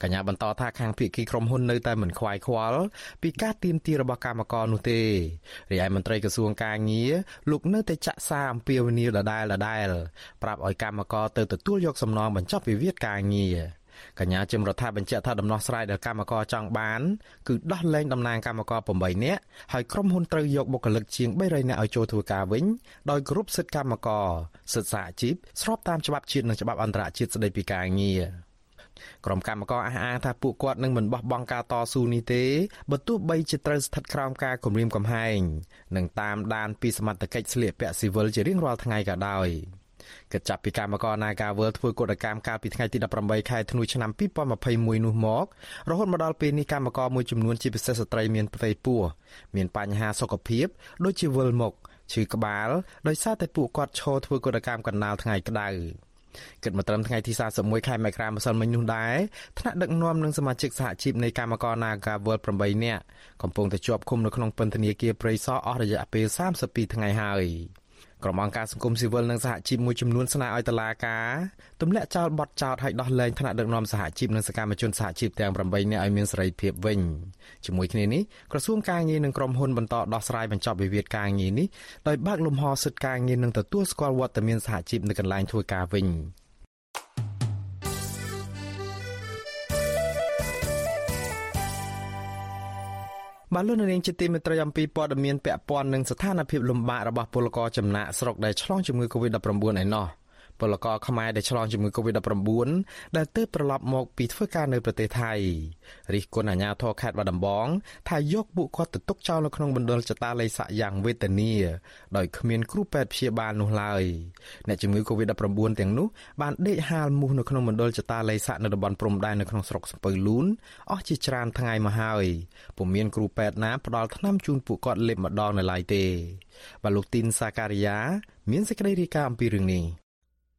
កញ្ញាបន្តថាខាងភៀកគីក្រុមហ៊ុននៅតែមិនខ្វាយខ្វល់ពីការទៀមទារបស់កម្មករនោះទេរីឯមន្ត្រីក្រសួងកាងារលោកនៅតែចាក់សារអំពាវនាវដដែលដដែលប្រាប់ឲ្យកម្មករទៅទទួលយកសំណងបញ្ចប់វិវាទការងារកញ្ញាជំរដ្ឋាបញ្ជាក់ថាដំណោះស្រាយដែលកម្មករចង់បានគឺដោះលែងតំណាងកម្មករ8នាក់ហើយក្រុមហ៊ុនត្រូវយកបុគ្គលិកជាង300នាក់ឲ្យចូលធ្វើការវិញដោយគ្រប់សិទ្ធិកម្មករសិទ្ធិសហជីពស្របតាមច្បាប់ជាតិនិងច្បាប់អន្តរជាតិស្តីពីការងារ ក្រុមកម្មការអះអាងថាពួកគាត់នឹងមិនបោះបង់ការតស៊ូនេះទេបើទោះបីជាត្រូវស្ថិតក្រោមការគំរាមកំហែងនិងតាមដានពីសមត្ថកិច្ចស្លៀកពាក់ស៊ីវិលជារៀងរាល់ថ្ងៃក៏ដោយគិតចាប់ពីកម្មករ Nagawal ធ្វើកោតកម្មកាលពីថ្ងៃទី18ខែធ្នូឆ្នាំ2021នោះមករហូតមកដល់ពេលនេះកម្មករមួយចំនួនជាពិសេសស្ត្រីមានផ្ទៃពោះមានបញ្ហាសុខភាពដូចជាវិលមុខឈឺក្បាលដោយសារតែពួកគាត់ឈរធ្វើកោតកម្មកណ្ដាលថ្ងៃក្តៅ គិតមកត្រឹមថ្ងៃទី31ខែមករាម្សិលមិញនោះដែរថ្នាក់ដឹកនាំនិងសមាជិកសហជីពនៃកម្មករ Naga World 8នាក់កំពុងតែជាប់ឃុំនៅក្នុងពន្ធនាគារព្រៃសរអស់រយៈពេល32ថ្ងៃហើយ ក្រុមអង្គការសង្គមស៊ីវិលនិងសហជីពមួយចំនួនស្នើឲ្យតុលាការទម្លាក់ចោលបទចោទឲ្យដោះលែងថ្នាក់ដឹកនាំសហជីពនិងសកម្មជនសហជីពទាំង8នាក់ឲ្យមានសេរីភាពវិញជាមួយគ្នានេះក្រសួងការងារនិងក្រុមហ៊ុនបន្តដោះស្រាយបញ្ចប់វិវាទការងារនេះដោយបើកលំហសិទ្ធិការងារនិងទទួលស្គាល់វត្តមានសហជីពនៅកន្លែងធ្វើការវិញ បាទលោកនាងជាទីមេត្រីអំពីព័ត៌មានពាក់ព័ន្ធនឹងស្ថានភាពលំបាករបស់ពលករចំណាក់ស្រុកដែលឆ្លងជំងឺ Covid-19 ឯណោះ ពលករខ្មែរដែលឆ្លងជំងឺ Covid-19 ដែលទើបត្រឡប់មកពីធ្វើការនៅប្រទេសថៃរិះគន់អាជ្ញាធរខេត្តបាត់ដំបងថាយកពួកគាត់ទៅទុកចោលនៅក្នុងមណ្ឌលចតាល័យស័កយ៉ាងវេទនាដោយគ្មានគ្រូពេទ្យព្យាបាលនោះឡើយអ្នកជំងឺ Covid-19 ទាំងនោះបានដេកហាលមូសនៅក្នុងមណ្ឌលចតាល័យស័កនៅតំបន់ព្រំដែននៅក្នុងស្រុកសំពៅលូនអស់ជាច្រើនថ្ងៃមកហើយពុំមានគ្រូពេទ្យណាផ្ដល់ថ្នាំជូនពួកគាត់លេបម្ដងនៅឡើយទេបាទលោកទីនសាការីយ៉ាមានសេចក្តីរាយការណ៍អំពីរឿងនេះ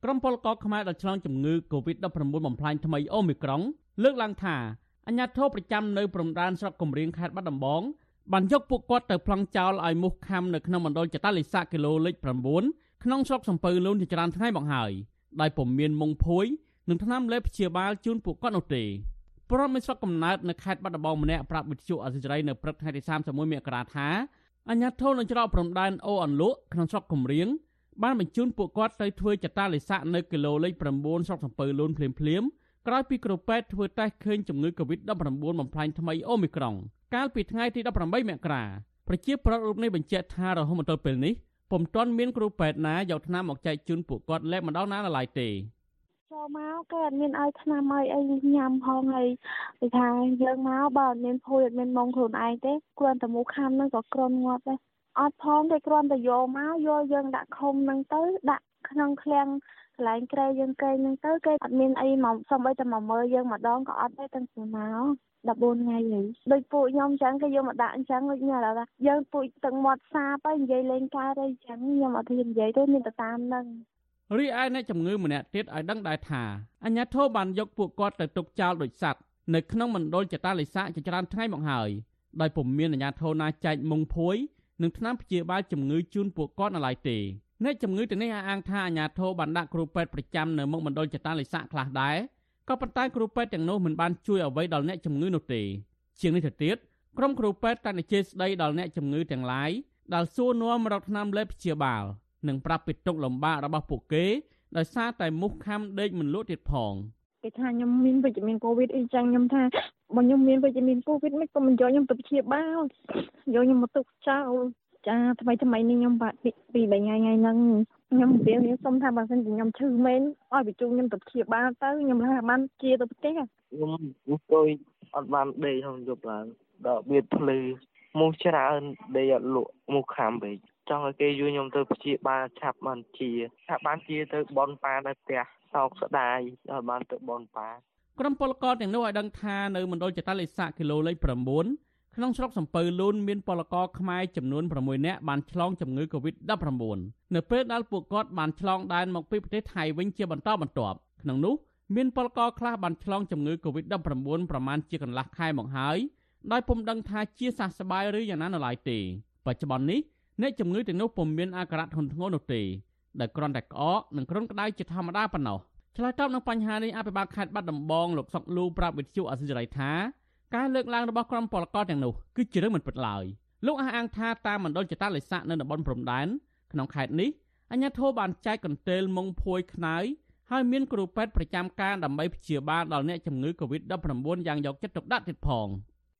ក្រុមពលករខ្មែរដែលឆ្លងជំងឺ Covid-19 បំផ្លាញថ្មីអូមីក្រុងលើកឡើងថាអាញាធិបប្រចាំនៅព្រំដែនស្រុកគំរៀងខេត្តបាត់ដំបងបានយកពួកគាត់ទៅប្លង់ចោលឲ្យមូសខាំនៅក្នុងមណ្ឌលចតាលិស័កគីឡូលេខ9ក្នុងស្រុកសំពៅលូនជាច្រើនថ្ងៃមកហើយដោយពុំមានមុងភួយនិងថ្នាំលេបព្យាបាលជូនពួកគាត់នោះទេប្រពន្ធមានស្រុកកំណើតនៅខេត្តបាត់ដំបងម្នាក់ប្រាប់វិទ្យុអសិរ័យនៅព្រឹកថ្ងៃទី31មករាថាអញ្ញាធននឹងច្រកព្រំដែនអូអន្លក់ក្នុងស្រុកគំរៀង បានបញ្ជូនពួកគាត់ទៅធ្វើចតាលិស័កនៅគីឡូលេខ9ស្រុកសំពៅលូនភ្លាមភ្លាមក្រោយពីគ្រូពេទ្យធ្វើតេស្តឃើញជំងឺ Covid-19 បំផ្លាញថ្មីអូមីក្រុងកាលពីថ្ងៃទី18មករាប្រជាប្រដ្ឋរូបនេះបញ្ជាក់ថារហូតមកទល់ពេលនេះពុំទាន់មានគ្រូពេទ្យណាយកថ្នាំមកចែកជូនពួកគាត់លែកម្ដងណានៅឡើយទេចូលមកគេអត់មានឲ្យថ្នាំឲ្យអីញ៉ាំផងហើយគេថាយើងមកបើអត់មានភួយអត់មានមកខ្លួនឯងទេគ្រាន់តែមូខាំហ្នឹងក៏ក្រន់ងាប់ដែរ អត់ផងគេគ្រាន់តែយកមកយកយើងដាក់ខុំហ្នឹងទៅដាក់ក្នុងឃ្លាំងកន្លែងក្រែយើងកែងហ្នឹងទៅគេអត់មានអីមកសំបីតែមកមើលយើងម្ដងក៏អត់ដែរតាំងពីមក14ថ្ងៃហើយដូចពួកខ្ញុំអញ្ចឹងគេយកមកដាក់អញ្ចឹងដូចញ៉ាំថាយើងពួកទឹកមាត់សាបហើយនិយាយលេងកើតអីអញ្ចឹងខ្ញុំអត់ហ៊ាននិយាយទេមានតែតាមនឹងរីឯអ្នកជំងឺម្នាក់ទៀតឲ្យដឹងដែរថាអញ្ញាធិបបានយកពួកគាត់ទៅទុកចោលដូចសัตว์នៅក្នុងមណ្ឌលចតាលិស័កជាច្រើនថ្ងៃមកហើយដោយពុំមានអាជ្ញាធរណាចែកមុងភួយ និងថ្នាំព្យាបាលជំងឺជូនពួកគាត់នៅឡើយទេអ្នកជំងឺទាំងនេះអះអាងថាអាជ្ញាធរបានដាក់គ្រូពេទ្យប្រចាំនៅមុខមណ្ឌលចតាលិស័កខ្លះដែរក៏ប៉ុន្តែគ្រូពេទ្យទាំងនោះមិនបានជួយអ្វីដល់អ្នកជំងឺនោះទេជាងនេះទៅទៀតក្រុមគ្រូពេទ្យតែនិយាយស្ដីដល់អ្នកជំងឺទាំងឡាយដែលសួរនាំរកថ្នាំលេបព្យាបាលនិងប្រាប់ពីទុកលំបាករបស់ពួកគេដោយសារតែមូសខាំដេកមិនលក់ទៀតផង គេថាខ្ញុំមានវិជ្ជមានកូវីដអីចឹងខ្ញុំថាបើខ្ញុំមានវិជ្ជមានកូវីដមិនក៏មិនយកខ្ញុំទៅព្យាបាលយកខ្ញុំមកទុកចោលចាថ្មីថ្មីនេះខ្ញុំបាក់ពីពី3ថ្ងៃថ្ងៃហ្នឹងខ្ញុំនិយាយខ្ញុំសុំថាបើសិនជាខ្ញុំឈឺមែនឲ្យបញ្ជូនខ្ញុំទៅព្យាបាលទៅខ្ញុំថាបានជាទៅផ្ទះខ្ញុំអង្គុយអត់បានដេកក្នុងយប់ឡើងដល់មានភ្លឺមូសច្រើនដេកអត់លក់មូសខាំពេកចង់ឲ្យគេយួរខ្ញុំទៅព្យាបាលឆាប់បានជាថាបានជាទៅបនប៉ានៅផ្ទះ សោកស្ដាយដល់បានទៅបនប៉ាក្រុមពលករទាំងនោះឲ្យដឹងថានៅមណ្ឌលចតាលិស័កគីឡូលេខ9ក្នុងស្រុកសំពៅលូនមានពលករខ្មែរចំនួន6នាក់បានឆ្លងជំងឺ Covid-19 នៅពេលដែលពួកគាត់បានឆ្លងដែនមកពីប្រទេសថៃវិញជាបន្តបន្ទាប់ក្នុងនោះមានពលករខ្លះបានឆ្លងជំងឺ Covid-19 ប្រមាណជាកន្លះខែមកហើយដោយពុំដឹងថាជាសះស្បើយឬយ៉ាងណានៅឡើយទេបច្ចុប្បន្ននេះអ្នកជំងឺទាំងនោះពុំមានអាការៈធ្ងន់ធ្ងរនោះទេ ដែលគ្រាន់តែក្អកនិងគ្រុនក្តៅជាធម្មតាប៉ុណ្ណោះឆ្លើយតបនឹងបញ្ហានេះអភិបាលខេត្តបាត់ដំបងលោកសុកលូប្រាប់វិទ្យុអសិរ័យថាការលើកឡើងរបស់ក្រុមពលករទាំងនោះគឺជារឿងមិនពិតឡើយលោកអះអាងថាតាមមណ្ឌលចតាលិស័កនៅតំបន់ព្រំដែនក្នុងខេត្តនេះអញ្ញាធិបបានចែកកន្ទេលមុងភួយខ្នើយហើយមានគ្រូពេទ្យប្រចាំការដើម្បីព្យាបាលដល់អ្នកជំងឺ Covid-19 យ៉ាងយកចិត្តទុកដាក់ទៀតផង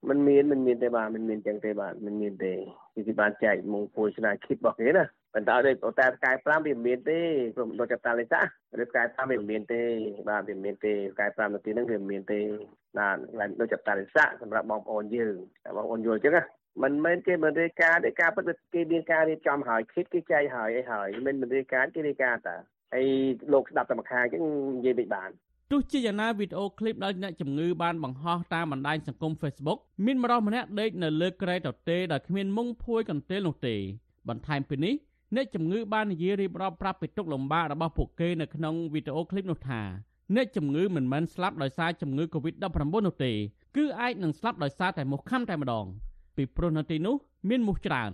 មិនមានមិនមានទេបាទមិនមានចឹងទេបាទមិនមានទេគឺគេបានចែកមុងពួយស្នាគិតរបស់គេណា ប៉ុន្តែដូចតែផ្កាយ5វាមានទេព្រមដល់ចាប់តាលិសាឬផ្កាយ5វាមានទេបាទវាមានទេផ្កាយ5នាទីហ្នឹងវាមានទេបាទឡើងដូចចាប់តាលិសាសម្រាប់បងប្អូនយើងបងប្អូនយល់ចឹងណាមិនមែនគេមិនរាយការណ៍ទេការពិតគេមានការរៀបចំហើយគិតគេចែកហើយអីហើយមិនមិនរាយការណ៍គេរាយការណ៍តាហើយលោកស្ដាប់តែម្ខាងចឹងនិយាយមិនបានទោះជាយ៉ាងណាវីដេអូឃ្លីបដោយអ្នកជំងឺបានបង្ហោះតាមបណ្ដាញសង្គម Facebook មានម្រោះម្នាក់ដេកនៅលើក្រែទទេដោយគ្មានមុងភួយកន្ទេលនោះទេបន្ថែមពីនេះ អ្នកជំងឺបាននិយាយរៀបរាប់ប្រាប់ពីទុកលំបាករបស់ពួកគេនៅក្នុងវីដេអូឃ្លីបនោះថាអ្នកជំងឺមិនមែនស្លាប់ដោយសារជំងឺ Covid-19 នោះទេគឺអាចនឹងស្លាប់ដោយសារតែមូសខាំតែម្ដងពីព្រោះនៅទីនោះមានមូសច្រើន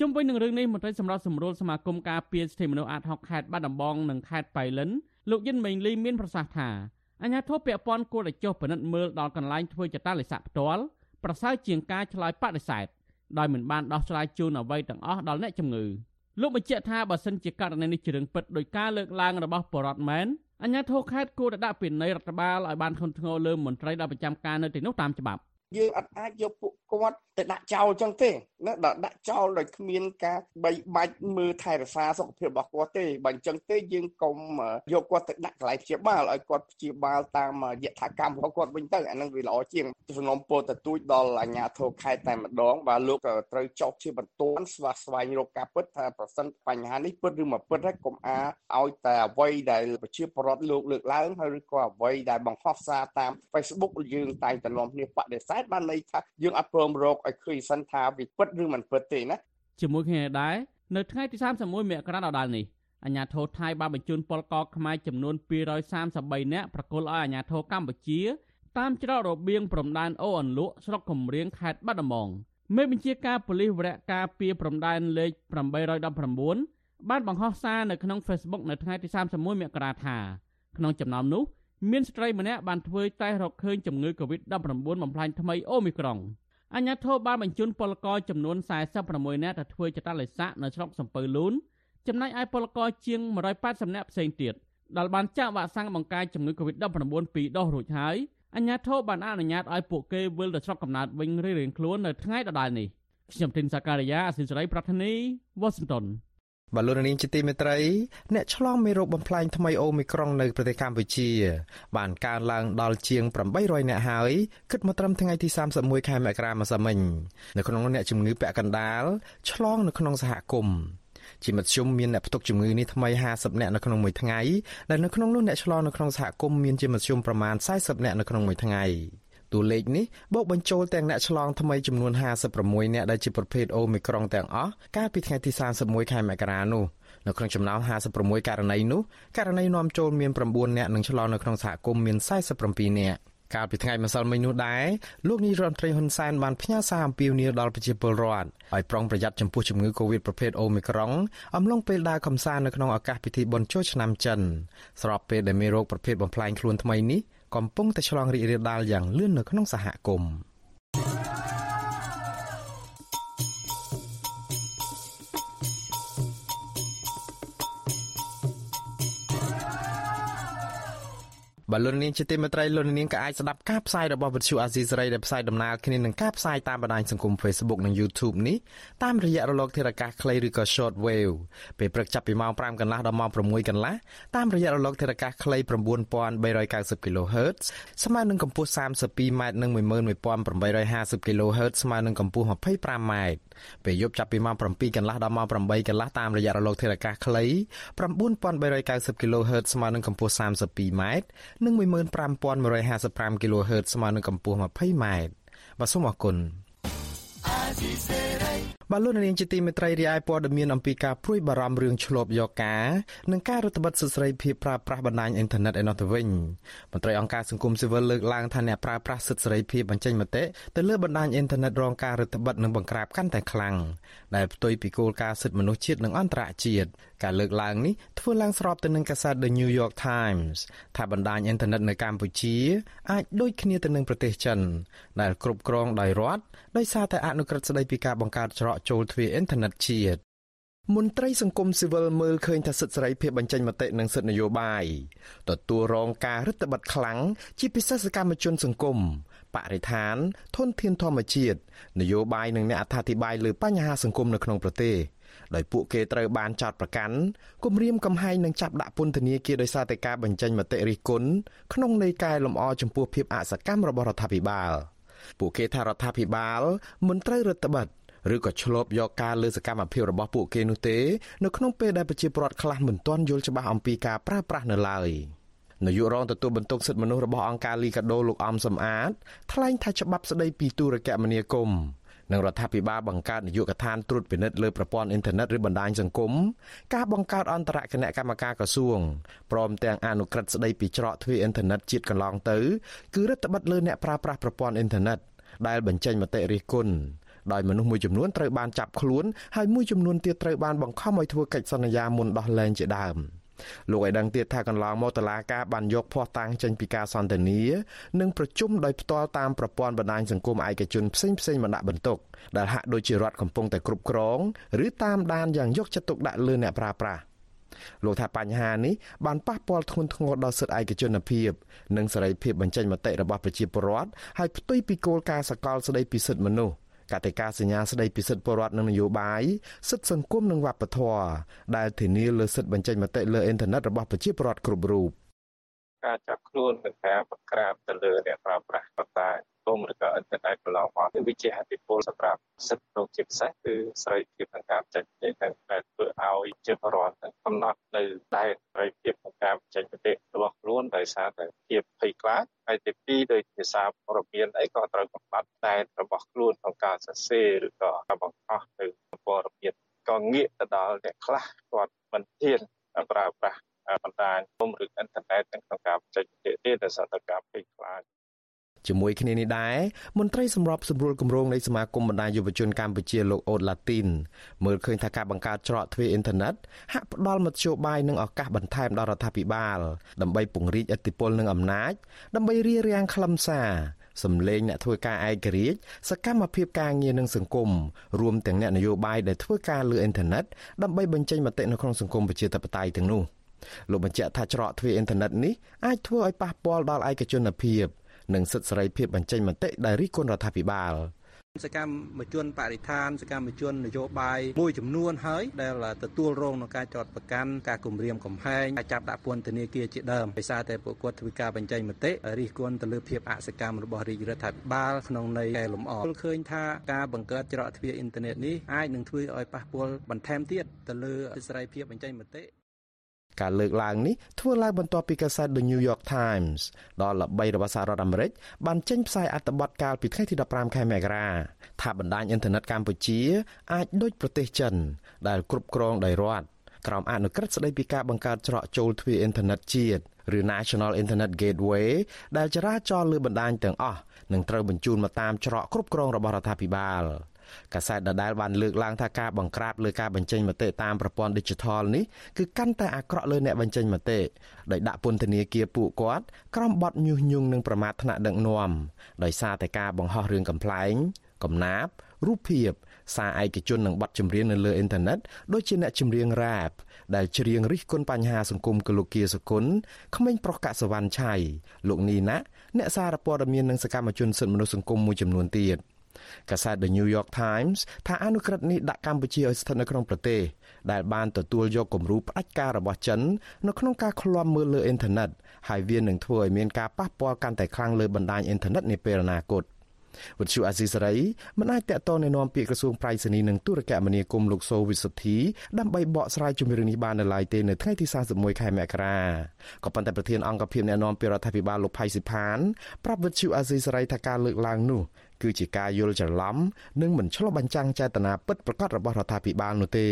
ជុំវិញនឹងរឿងនេះមន្ត្រីសម្រាប់សម្រួលសមាគមការពារសិទ្ធិមនុស្សអាត6ខេត្តបាត់ដំបងនិងខេត្តបៃលិនលោកយិនមេងលីមានប្រសាសន៍ថាអាញាធិបពាក់ព័ន្ធគួរតែចុះពិនិត្យមើលដល់កន្លែងធ្វើចតាលិស័កផ្ទាល់ប្រសើរជាងការឆ្លើយបដិសេធដោយមិនបានដោះស្រាយជូនអ្វីទាំងអស់ដល់អ្នកជំងឺ លោកបញ្ជាក់ថាបើសិនជាករណីនេះជារឿងពិតដោយការលើកឡើងរបស់បរដ្ឋមែនអញ្ញាធិខេត្តគួរតែដាក់ពិន័យរដ្ឋបាលឲ្យបានធ្ងន់ធ្ងរលើមន្ត្រីដែលប្រចាំការនៅទីនោះតាមច្បាប់ យើងអត់អាចយកពួកគាត់ទៅដាក់ចោលចឹងទេណាដល់ដាក់ចោលដោយគ្មានការបីបាច់មើលថែរក្សាសុខភាពរបស់គាត់ទេបើអញ្ចឹងទេយើងកុំយកគាត់ទៅដាក់កន្លែងព្យាបាលឲ្យគាត់ព្យាបាលតាមយថាកម្មរបស់គាត់វិញទៅអានឹងវាល្អជាងសំណុំពោទៅទូចដល់អាជ្ញាធរខេត្តតែម្ដងបាទលោកត្រូវចុះជាបន្ទាន់ស្វាស្វែងរកការពិតថាប្រសិនបញ្ហានេះពិតឬមិនពិតហើយកុំអាឲ្យតែអ្វីដែលប្រជាពលរដ្ឋលោកលើកឡើងហើយឬក៏អ្វីដែលបង្ហោះសារតាម Facebook យើងតែងតែនាំគ្នាបដិសេធបានន័យថាយើងអត់ព្រមរកឲ្យឃើញសិនថាវាពិតឬមិនពិតទេណាជាមួយគ្នាដែរនៅថ្ងៃទី31មករាដដែលនេះអាញាធរថៃបានបញ្ជូនពលករខ្មែរចំនួន233នាក់ប្រគល់ឲ្យអាញាធរកម្ពុជា តាមច្រករបៀងព្រំដែនអូអន្លក់ស្រុកកំរៀងខេត្តបាត់ដំបងមេបញ្ជាការប៉ូលីសវរៈការពីព្រំដែនលេខ819បានបង្ហោះសារនៅក្នុង Facebook នៅថ្ងៃទី31មករាថាក្នុងចំណោមនោះ មានស្ត្រីម្នាក់បានធ្វើតេស្តរកឃើញជំងឺ Covid-19 បំផ្លាញថ្មីអូមីក្រុងអញ្ញាធិបបានបញ្ជូនពលករចំនួន46នាក់ទៅធ្វើចតាឡេសាក់នៅស្រុកសំពៅលូនចំណែកឯពលករជាង180នាក់ផ្សេងទៀតដែលបានចាក់វ៉ាក់សាំងបង្ការជំងឺ Covid-19 ពីរដុសរួចហើយអញ្ញាធិបបានអនុញ្ញាតឲ្យពួកគេវិលទៅស្រុកកំណើតវិញរៀងៗខ្លួននៅថ្ងៃដដែលនេះខ្ញុំទីនសាការីយ៉ាអសិលសេរីប្រធានីវ៉ាស៊ីនតោន បលូននាងជាទីមេត្រីអ្នកឆ្លងមេរោគបំផ្លាញថ្មីអូមីក្រុងនៅប្រទេសកម្ពុជា បានកើនឡើងដល់ជាង800អ្នកហើយគិតមកត្រឹមថ្ងៃទី31ខែមករាម្សិលមិញនៅក្នុងអ្នកជំងឺពាក់កណ្ដាលឆ្លងនៅក្នុងសហគមន៍ជាមធ្យមមានអ្នកផ្ទុកជំងឺនេះថ្មី50អ្នកនៅក្នុងមួយថ្ងៃដែលនៅក្នុងនោះអ្នកឆ្លងនៅក្នុងសហគមន៍មានជាមធ្យមប្រមាណ40អ្នកនៅក្នុងមួយថ្ងៃ តួលេខនេះបូកបញ្ចូលទាំងអ្នកឆ្លងថ្មីចំនួន56អ្នកដែលជាប្រភេទអូមីក្រុងទាំងអស់កាលពីថ្ងៃទី31ខែមករានោះនៅក្នុងចំណោម56ករណីនោះករណីនាំចូលមាន9អ្នកនិងឆ្លងនៅក្នុងសហគមន៍មាន47អ្នកកាលពីថ្ងៃម្សិលមិញនោះដែរលោកនាយរដ្ឋមន្ត្រីហ៊ុនសែនបានផ្ញើសារអំពាវនាវដល់ប្រជាពលរដ្ឋឲ្យប្រុងប្រយ័ត្នចំពោះជំងឺ Covid ប្រភេទ Omicron អំឡុងពេលដើរកម្សាន្តនៅក្នុងឱកាសពិធីបុណ្យចូលឆ្នាំចិនស្របពេលដែលមេរោគប្រភេទបំផ្លាញខ្លួនថ្មីនេះ កំពុងតែឆ្លងរីករាលដាលយ៉ាងលឿននៅក្នុងសហគមន៍ បាទលោកនាងជាទីមេត្រីលោកនាងក៏អាចស្ដាប់ការផ្សាយរបស់វិទ្យុអាស៊ីសេរីដែលផ្សាយដំណើរគ្នានឹងការផ្សាយតាមបណ្ដាញសង្គម Facebook និង YouTube នេះតាមរយៈរលកធារកាសខ្លីឬក៏ Short Wave ពេលព្រឹកចាប់ពីម៉ោង5កន្លះដល់ម៉ោង6កន្លះតាមរយៈរលកធារកាសខ្លី9390 kHz ស្មើនឹងកម្ពស់ 32m និង11850 kHz ស្មើនឹងកម្ពស់ 25m ពេលយប់ចាប់ពីម៉ោង7កន្លះដល់ម៉ោង8កន្លះតាមរយៈរលកធារកាសខ្លី9390 kHz ស្មើនឹងកម្ពស់ 32m និង15155 kHz ស្មើនឹងកម្ពស់ 20m បាទសូមអរគុណ បាទលោកនាងជាទីមេត្រីរាយព័ត៌មានអំពីការព្រួយបារម្ភរឿងឆ្លប់យកការនិងការរដ្ឋបတ်សិទ្ធិសេរីភាពប្រើប្រាស់បណ្ដាញអ៊ីនធឺណិតឯនោះទៅវិញមន្ត្រីអង្គការសង្គមស៊ីវិលលើកឡើងថាអ្នកប្រើប្រាស់សិទ្ធិសេរីភាពបញ្ចេញមតិទៅលើបណ្ដាញអ៊ីនធឺណិតរងការរដ្ឋបတ်និងបង្ក្រាបកាន់តែខ្លាំងដែលផ្ទុយពីគោលការណ៍សិទ្ធិមនុស្សជាតិនិងអន្តរជាតិការលើកឡើងនេះធ្វើឡើងស្របទៅនឹងកាសែត The New York Times ថាបណ្ដាញអ៊ីនធឺណិតនៅកម្ពុជាអាចដូចគ្នាទៅនឹងប្រទេសចិនដែលគ្រប់គ្រងដោយរដ្ឋដោយសារតែអនុក្រឹត្យស្តីពីការបង្កើតច្រកចូលទ្វារអ៊ីនធឺណិតជាតិមន្ត្រីសង្គមស៊ីវិលមើលឃើញថាសិទ្ធិសេរីភាពបញ្ចេញមតិនិងសិទ្ធិនយោបាយទទួលរងការរឹតបន្តឹងខ្លាំងជាពិសេសសកម្មជនសង្គមបរិស្ថានធនធានធម្មជាតិនយោបាយនិងអ្នកអត្ថាធិប្បាយលើបញ្ហាសង្គមនៅក្នុងប្រទេសដោយពួកគេត្រូវបានចោទប្រកាន់គំរាមកំហែងនិងចាប់ដាក់ពន្ធនាគារដោយសារតែការបញ្ចេញមតិរិះគន់ក្នុងន័យកែលម្អចំពោះភាពអសកម្មរបស់រដ្ឋាភិបាលពួកគេថារដ្ឋាភិបាលមិនត្រូវរដ្ឋបတ် ឬក៏ឆ្លប់យកការលើសកម្មភាពរបស់ពួកគេនោះទេនៅក្នុងពេលដែលប្រជាពលរដ្ឋខ្លះមិនទាន់យល់ច្បាស់អំពីការប្រើប្រាស់នៅឡើយនាយករងទទួលបន្ទុកសិទ្ធិមនុស្សរបស់អង្គការលីកាដូលោកអំសំអាតថ្លែងថាច្បាប់ស្តីពីទូរគមនាគមន៍និងរដ្ឋាភិបាលបង្កើតនាយកដ្ឋានត្រួតពិនិត្យលើប្រព័ន្ធអ៊ីនធឺណិតឬបណ្ដាញសង្គមការបង្កើតអន្តរគណៈកម្មការក្រសួងព្រមទាំងអនុក្រឹត្យស្ដីពីច្រកទ្វារអ៊ីនធឺណិតជាតិកន្លងទៅគឺរដ្ឋបတ်លើអ្នកប្រើប្រាស់ប្រព័ន្ធអ៊ីនធឺណិតដែលបញ្ចេញមតិរិះគន់ ដោយមនុស្សមួយចំនួនត្រូវបានចាប់ខ្លួនហើយមួយចំនួនទៀតត្រូវបានបង្ខំឲ្យធ្វើកិច្ចសន្យាមុនដោះលែងជាដើម។លោកឲ្យដឹងទៀតថាកន្លងមកតឡាការបានយកភ័ស្តុតាងចេញពីការសន្ទនានិងប្រជុំដោយផ្ទាល់តាមប្រព័ន្ធបណ្ដាញសង្គមឯកជនផ្សេងផ្សេងបណ្ដាក់បន្ទុកដែលហាក់ដូចជារដ្ឋកំពុងតែគ្រប់គ្រងឬតាមដានយ៉ាងយកចិត្តទុកដាក់លើអ្នកប្រើប្រាស់លោកថាបញ្ហានេះបានប៉ះពាល់ធ្ងន់ធ្ងរដល់សិទ្ធិឯកជនភាពនិងសេរីភាពបញ្ចេញមតិរបស់ប្រជាពលរដ្ឋហើយផ្ទុយពីគោលការណ៍សកលស្តីពីសិទ្ធិមនុស្ស កតិកាសញ្ញាស្តីពីសិទ្ធិពលរដ្ឋនិងនយោបាយសិទ្ធិសង្គមនិងវប្បធម៌ដែលធានាលើសិទ្ធិបញ្ចេញមតិលើអ៊ីនធឺណិតរបស់ប្រជាពលរដ្ឋគ្រប់រូបការចាប់ខ្លួននិងការបង្ក្រាបទៅលើអ្នកប្រើប្រាស់បណ្ដាញ គមឬក៏អ៊ីនធឺណិតកន្លងមកគឺវាជាហេតុផលសម្រាប់សិទ្ធិក្នុងជាពិសេសគឺសេរីភាពក្នុងការចេញមតិដែលធ្វើឲ្យជាបរដ្ឋកំណត់នៅដែនសេរីភាពក្នុងការចេញមតិរបស់ខ្លួនដោយសារតែភាពភ័យខ្លាចហើយទីពីរដោយភាសាព័ត៌មានអីក៏ត្រូវបំបត្តិដែនរបស់ខ្លួនក្នុងការសរសេរឬក៏ការបង្ហោះនៅព័ត៌មានក៏ងាកទៅដល់អ្នកខ្លះគាត់មិនហ៊ានប្រើប្រាស់បណ្ដាញគុំឬអ៊ីនធឺណិតក្នុងការចេញមតិទេដោយសារតែការភ័យខ្លាច ជាមួយគ្នានេះដែរមន្ត្រីសម្របសម្រួលគម្រោងនៃសមាគមបណ្ដាញយុវជនកម្ពុជាលោកអូតឡាទីនមើលឃើញថាការបង្កើតច្រកទ្វារអ៊ីនធឺណិតហាក់ផ្ដល់មធ្យោបាយនិងឱកាសបន្ថែមដល់រដ្ឋាភិបាលដើម្បីពង្រីកឥទ្ធិពលនិងអំណាច ដើម្បីរារាំងខ្លឹមសារសម្លេងអ្នកធ្វើការឯករាជ្យសកម្មភាពការងារនិងសង្គមរួមទាំងអ្នកនយោបាយដែលធ្វើការលើអ៊ីនធឺណិតដើម្បីបញ្ចេញមតិនៅក្នុងសង្គមប្រជាធិបតេយ្យទាំងនោះលោកបញ្ជាក់ថាច្រកទ្វារអ៊ីនធឺណិតនេះអាចធ្វើឲ្យប៉ះពាល់ដល់ឯកជនភាព និងសិទ្ធិសេរីភាពបញ្ចេញមតិដែលរិះគន់រដ្ឋាភិបាលសកម្មជនបរិស្ថានសកម្មជននយោបាយមួយចំនួនហើយដែលទទួលរងនឹងការចោទប្រកាន់ការគំរាមកំហែងការចាប់ដាក់ពន្ធនាគារជាដើមដោយសារតែពួកគាត់ធ្វើការបញ្ចេញមតិរិះគន់ទៅលើភាពអសកម្មរបស់រាជរដ្ឋាភិបាលក្នុងន័យកែលម្អឃើញថាការបង្កើតច្រកទ្វារអ៊ីនធឺណិតនេះអាចនឹងធ្វើឲ្យប៉ះពាល់បន្ថែមទៀតទៅលើសេរីភាពបញ្ចេញមតិ ការលើកឡើងនេះធ្វើឡើងបន្ទាប់ពីកាសែត The New York Times ដ៏ល្បីរបស់សហរដ្ឋអាមេរិកបានចេញផ្សាយអត្ថបទកាលពីថ្ងៃទី15ខែមករាថាបណ្ដាញអ៊ីនធឺណិតកម្ពុជាអាចដូចប្រទេសចិន ដែលគ្រប់គ្រងដោយរដ្ឋក្រោមអនុក្រឹត្យស្តីពីការបង្កើតច្រកចូលទ្វារអ៊ីនធឺណិតជាតិឬ National Internet Gateway ដែលចរាចរណ៍លើបណ្ដាញទាំងអស់នឹងត្រូវបញ្ជូនមកតាមច្រកគ្រប់គ្រងរបស់រដ្ឋាភិបាល។ កាសែតដដែលបានលើកឡើងថាការបង្ក្រាបលើការបញ្ចេញមតិតាមប្រព័ន្ធ Digital នេះគឺកាន់តែអាក្រក់លើអ្នកបញ្ចេញមតិដោយដាក់ពន្ធនាគារពួកគាត់ក្រោមបទញុះញង់និងប្រមាថថ្នាក់ដឹកនាំដោយសារតែការបង្ហោះរឿងកំ pl ែងកំណាព្យរូបភាពសារឯកជននិងបទចម្រៀងនៅលើអ៊ីនធឺណិតដូចជាអ្នកចម្រៀងរ៉ាបដែលច្រៀងរិះគន់បញ្ហាសង្គមគឺលោកគៀសគុណក្មេងប្រុសកសវណ្ណឆៃលោកនីណាអ្នកសារព័ត៌មាននិងសកម្មជនសិទ្ធិមនុស្សសង្គមមួយចំនួនទៀត។ កាសែត The New York Times ថាអនុក្រឹត្យនេះដាក់កម្ពុជាឲ្យស្ថិតនៅក្នុងប្រទេសដែលបានទទួលយកគំរូផ្ដាច់ការរបស់ចិននៅក្នុងការឃ្លាំមើលលើអ៊ីនធឺណិតហើយវានឹងធ្វើឲ្យមានការប៉ះពាល់កាន់តែខ្លាំងលើបណ្ដាញអ៊ីនធឺណិតនាពេលអនាគតវិទ្យុអាស៊ីសេរីមិនអាចតកតទៅណែនាំពាក្យក្រសួងប្រៃសណីនិងទូរគមនាគមន៍លោកសូវិសុទ្ធីដើម្បីបកស្រាយជំរឿននេះបាននៅឡើយទេនៅថ្ងៃទី31ខែមករាក៏ប៉ុន្តែប្រធានអង្គភិបណែនាំពីរដ្ឋាភិបាលលោកផៃស៊ីផានប្រាប់វិទ្យុអាស៊ីសេរីថាការលើកឡើងនោះ គឺជាការយល់ច្រឡំនិងមិនឆ្លុះបញ្ចាំងចេតនាពិតប្រាកដរបស់រដ្ឋាភិបាលនោះទេ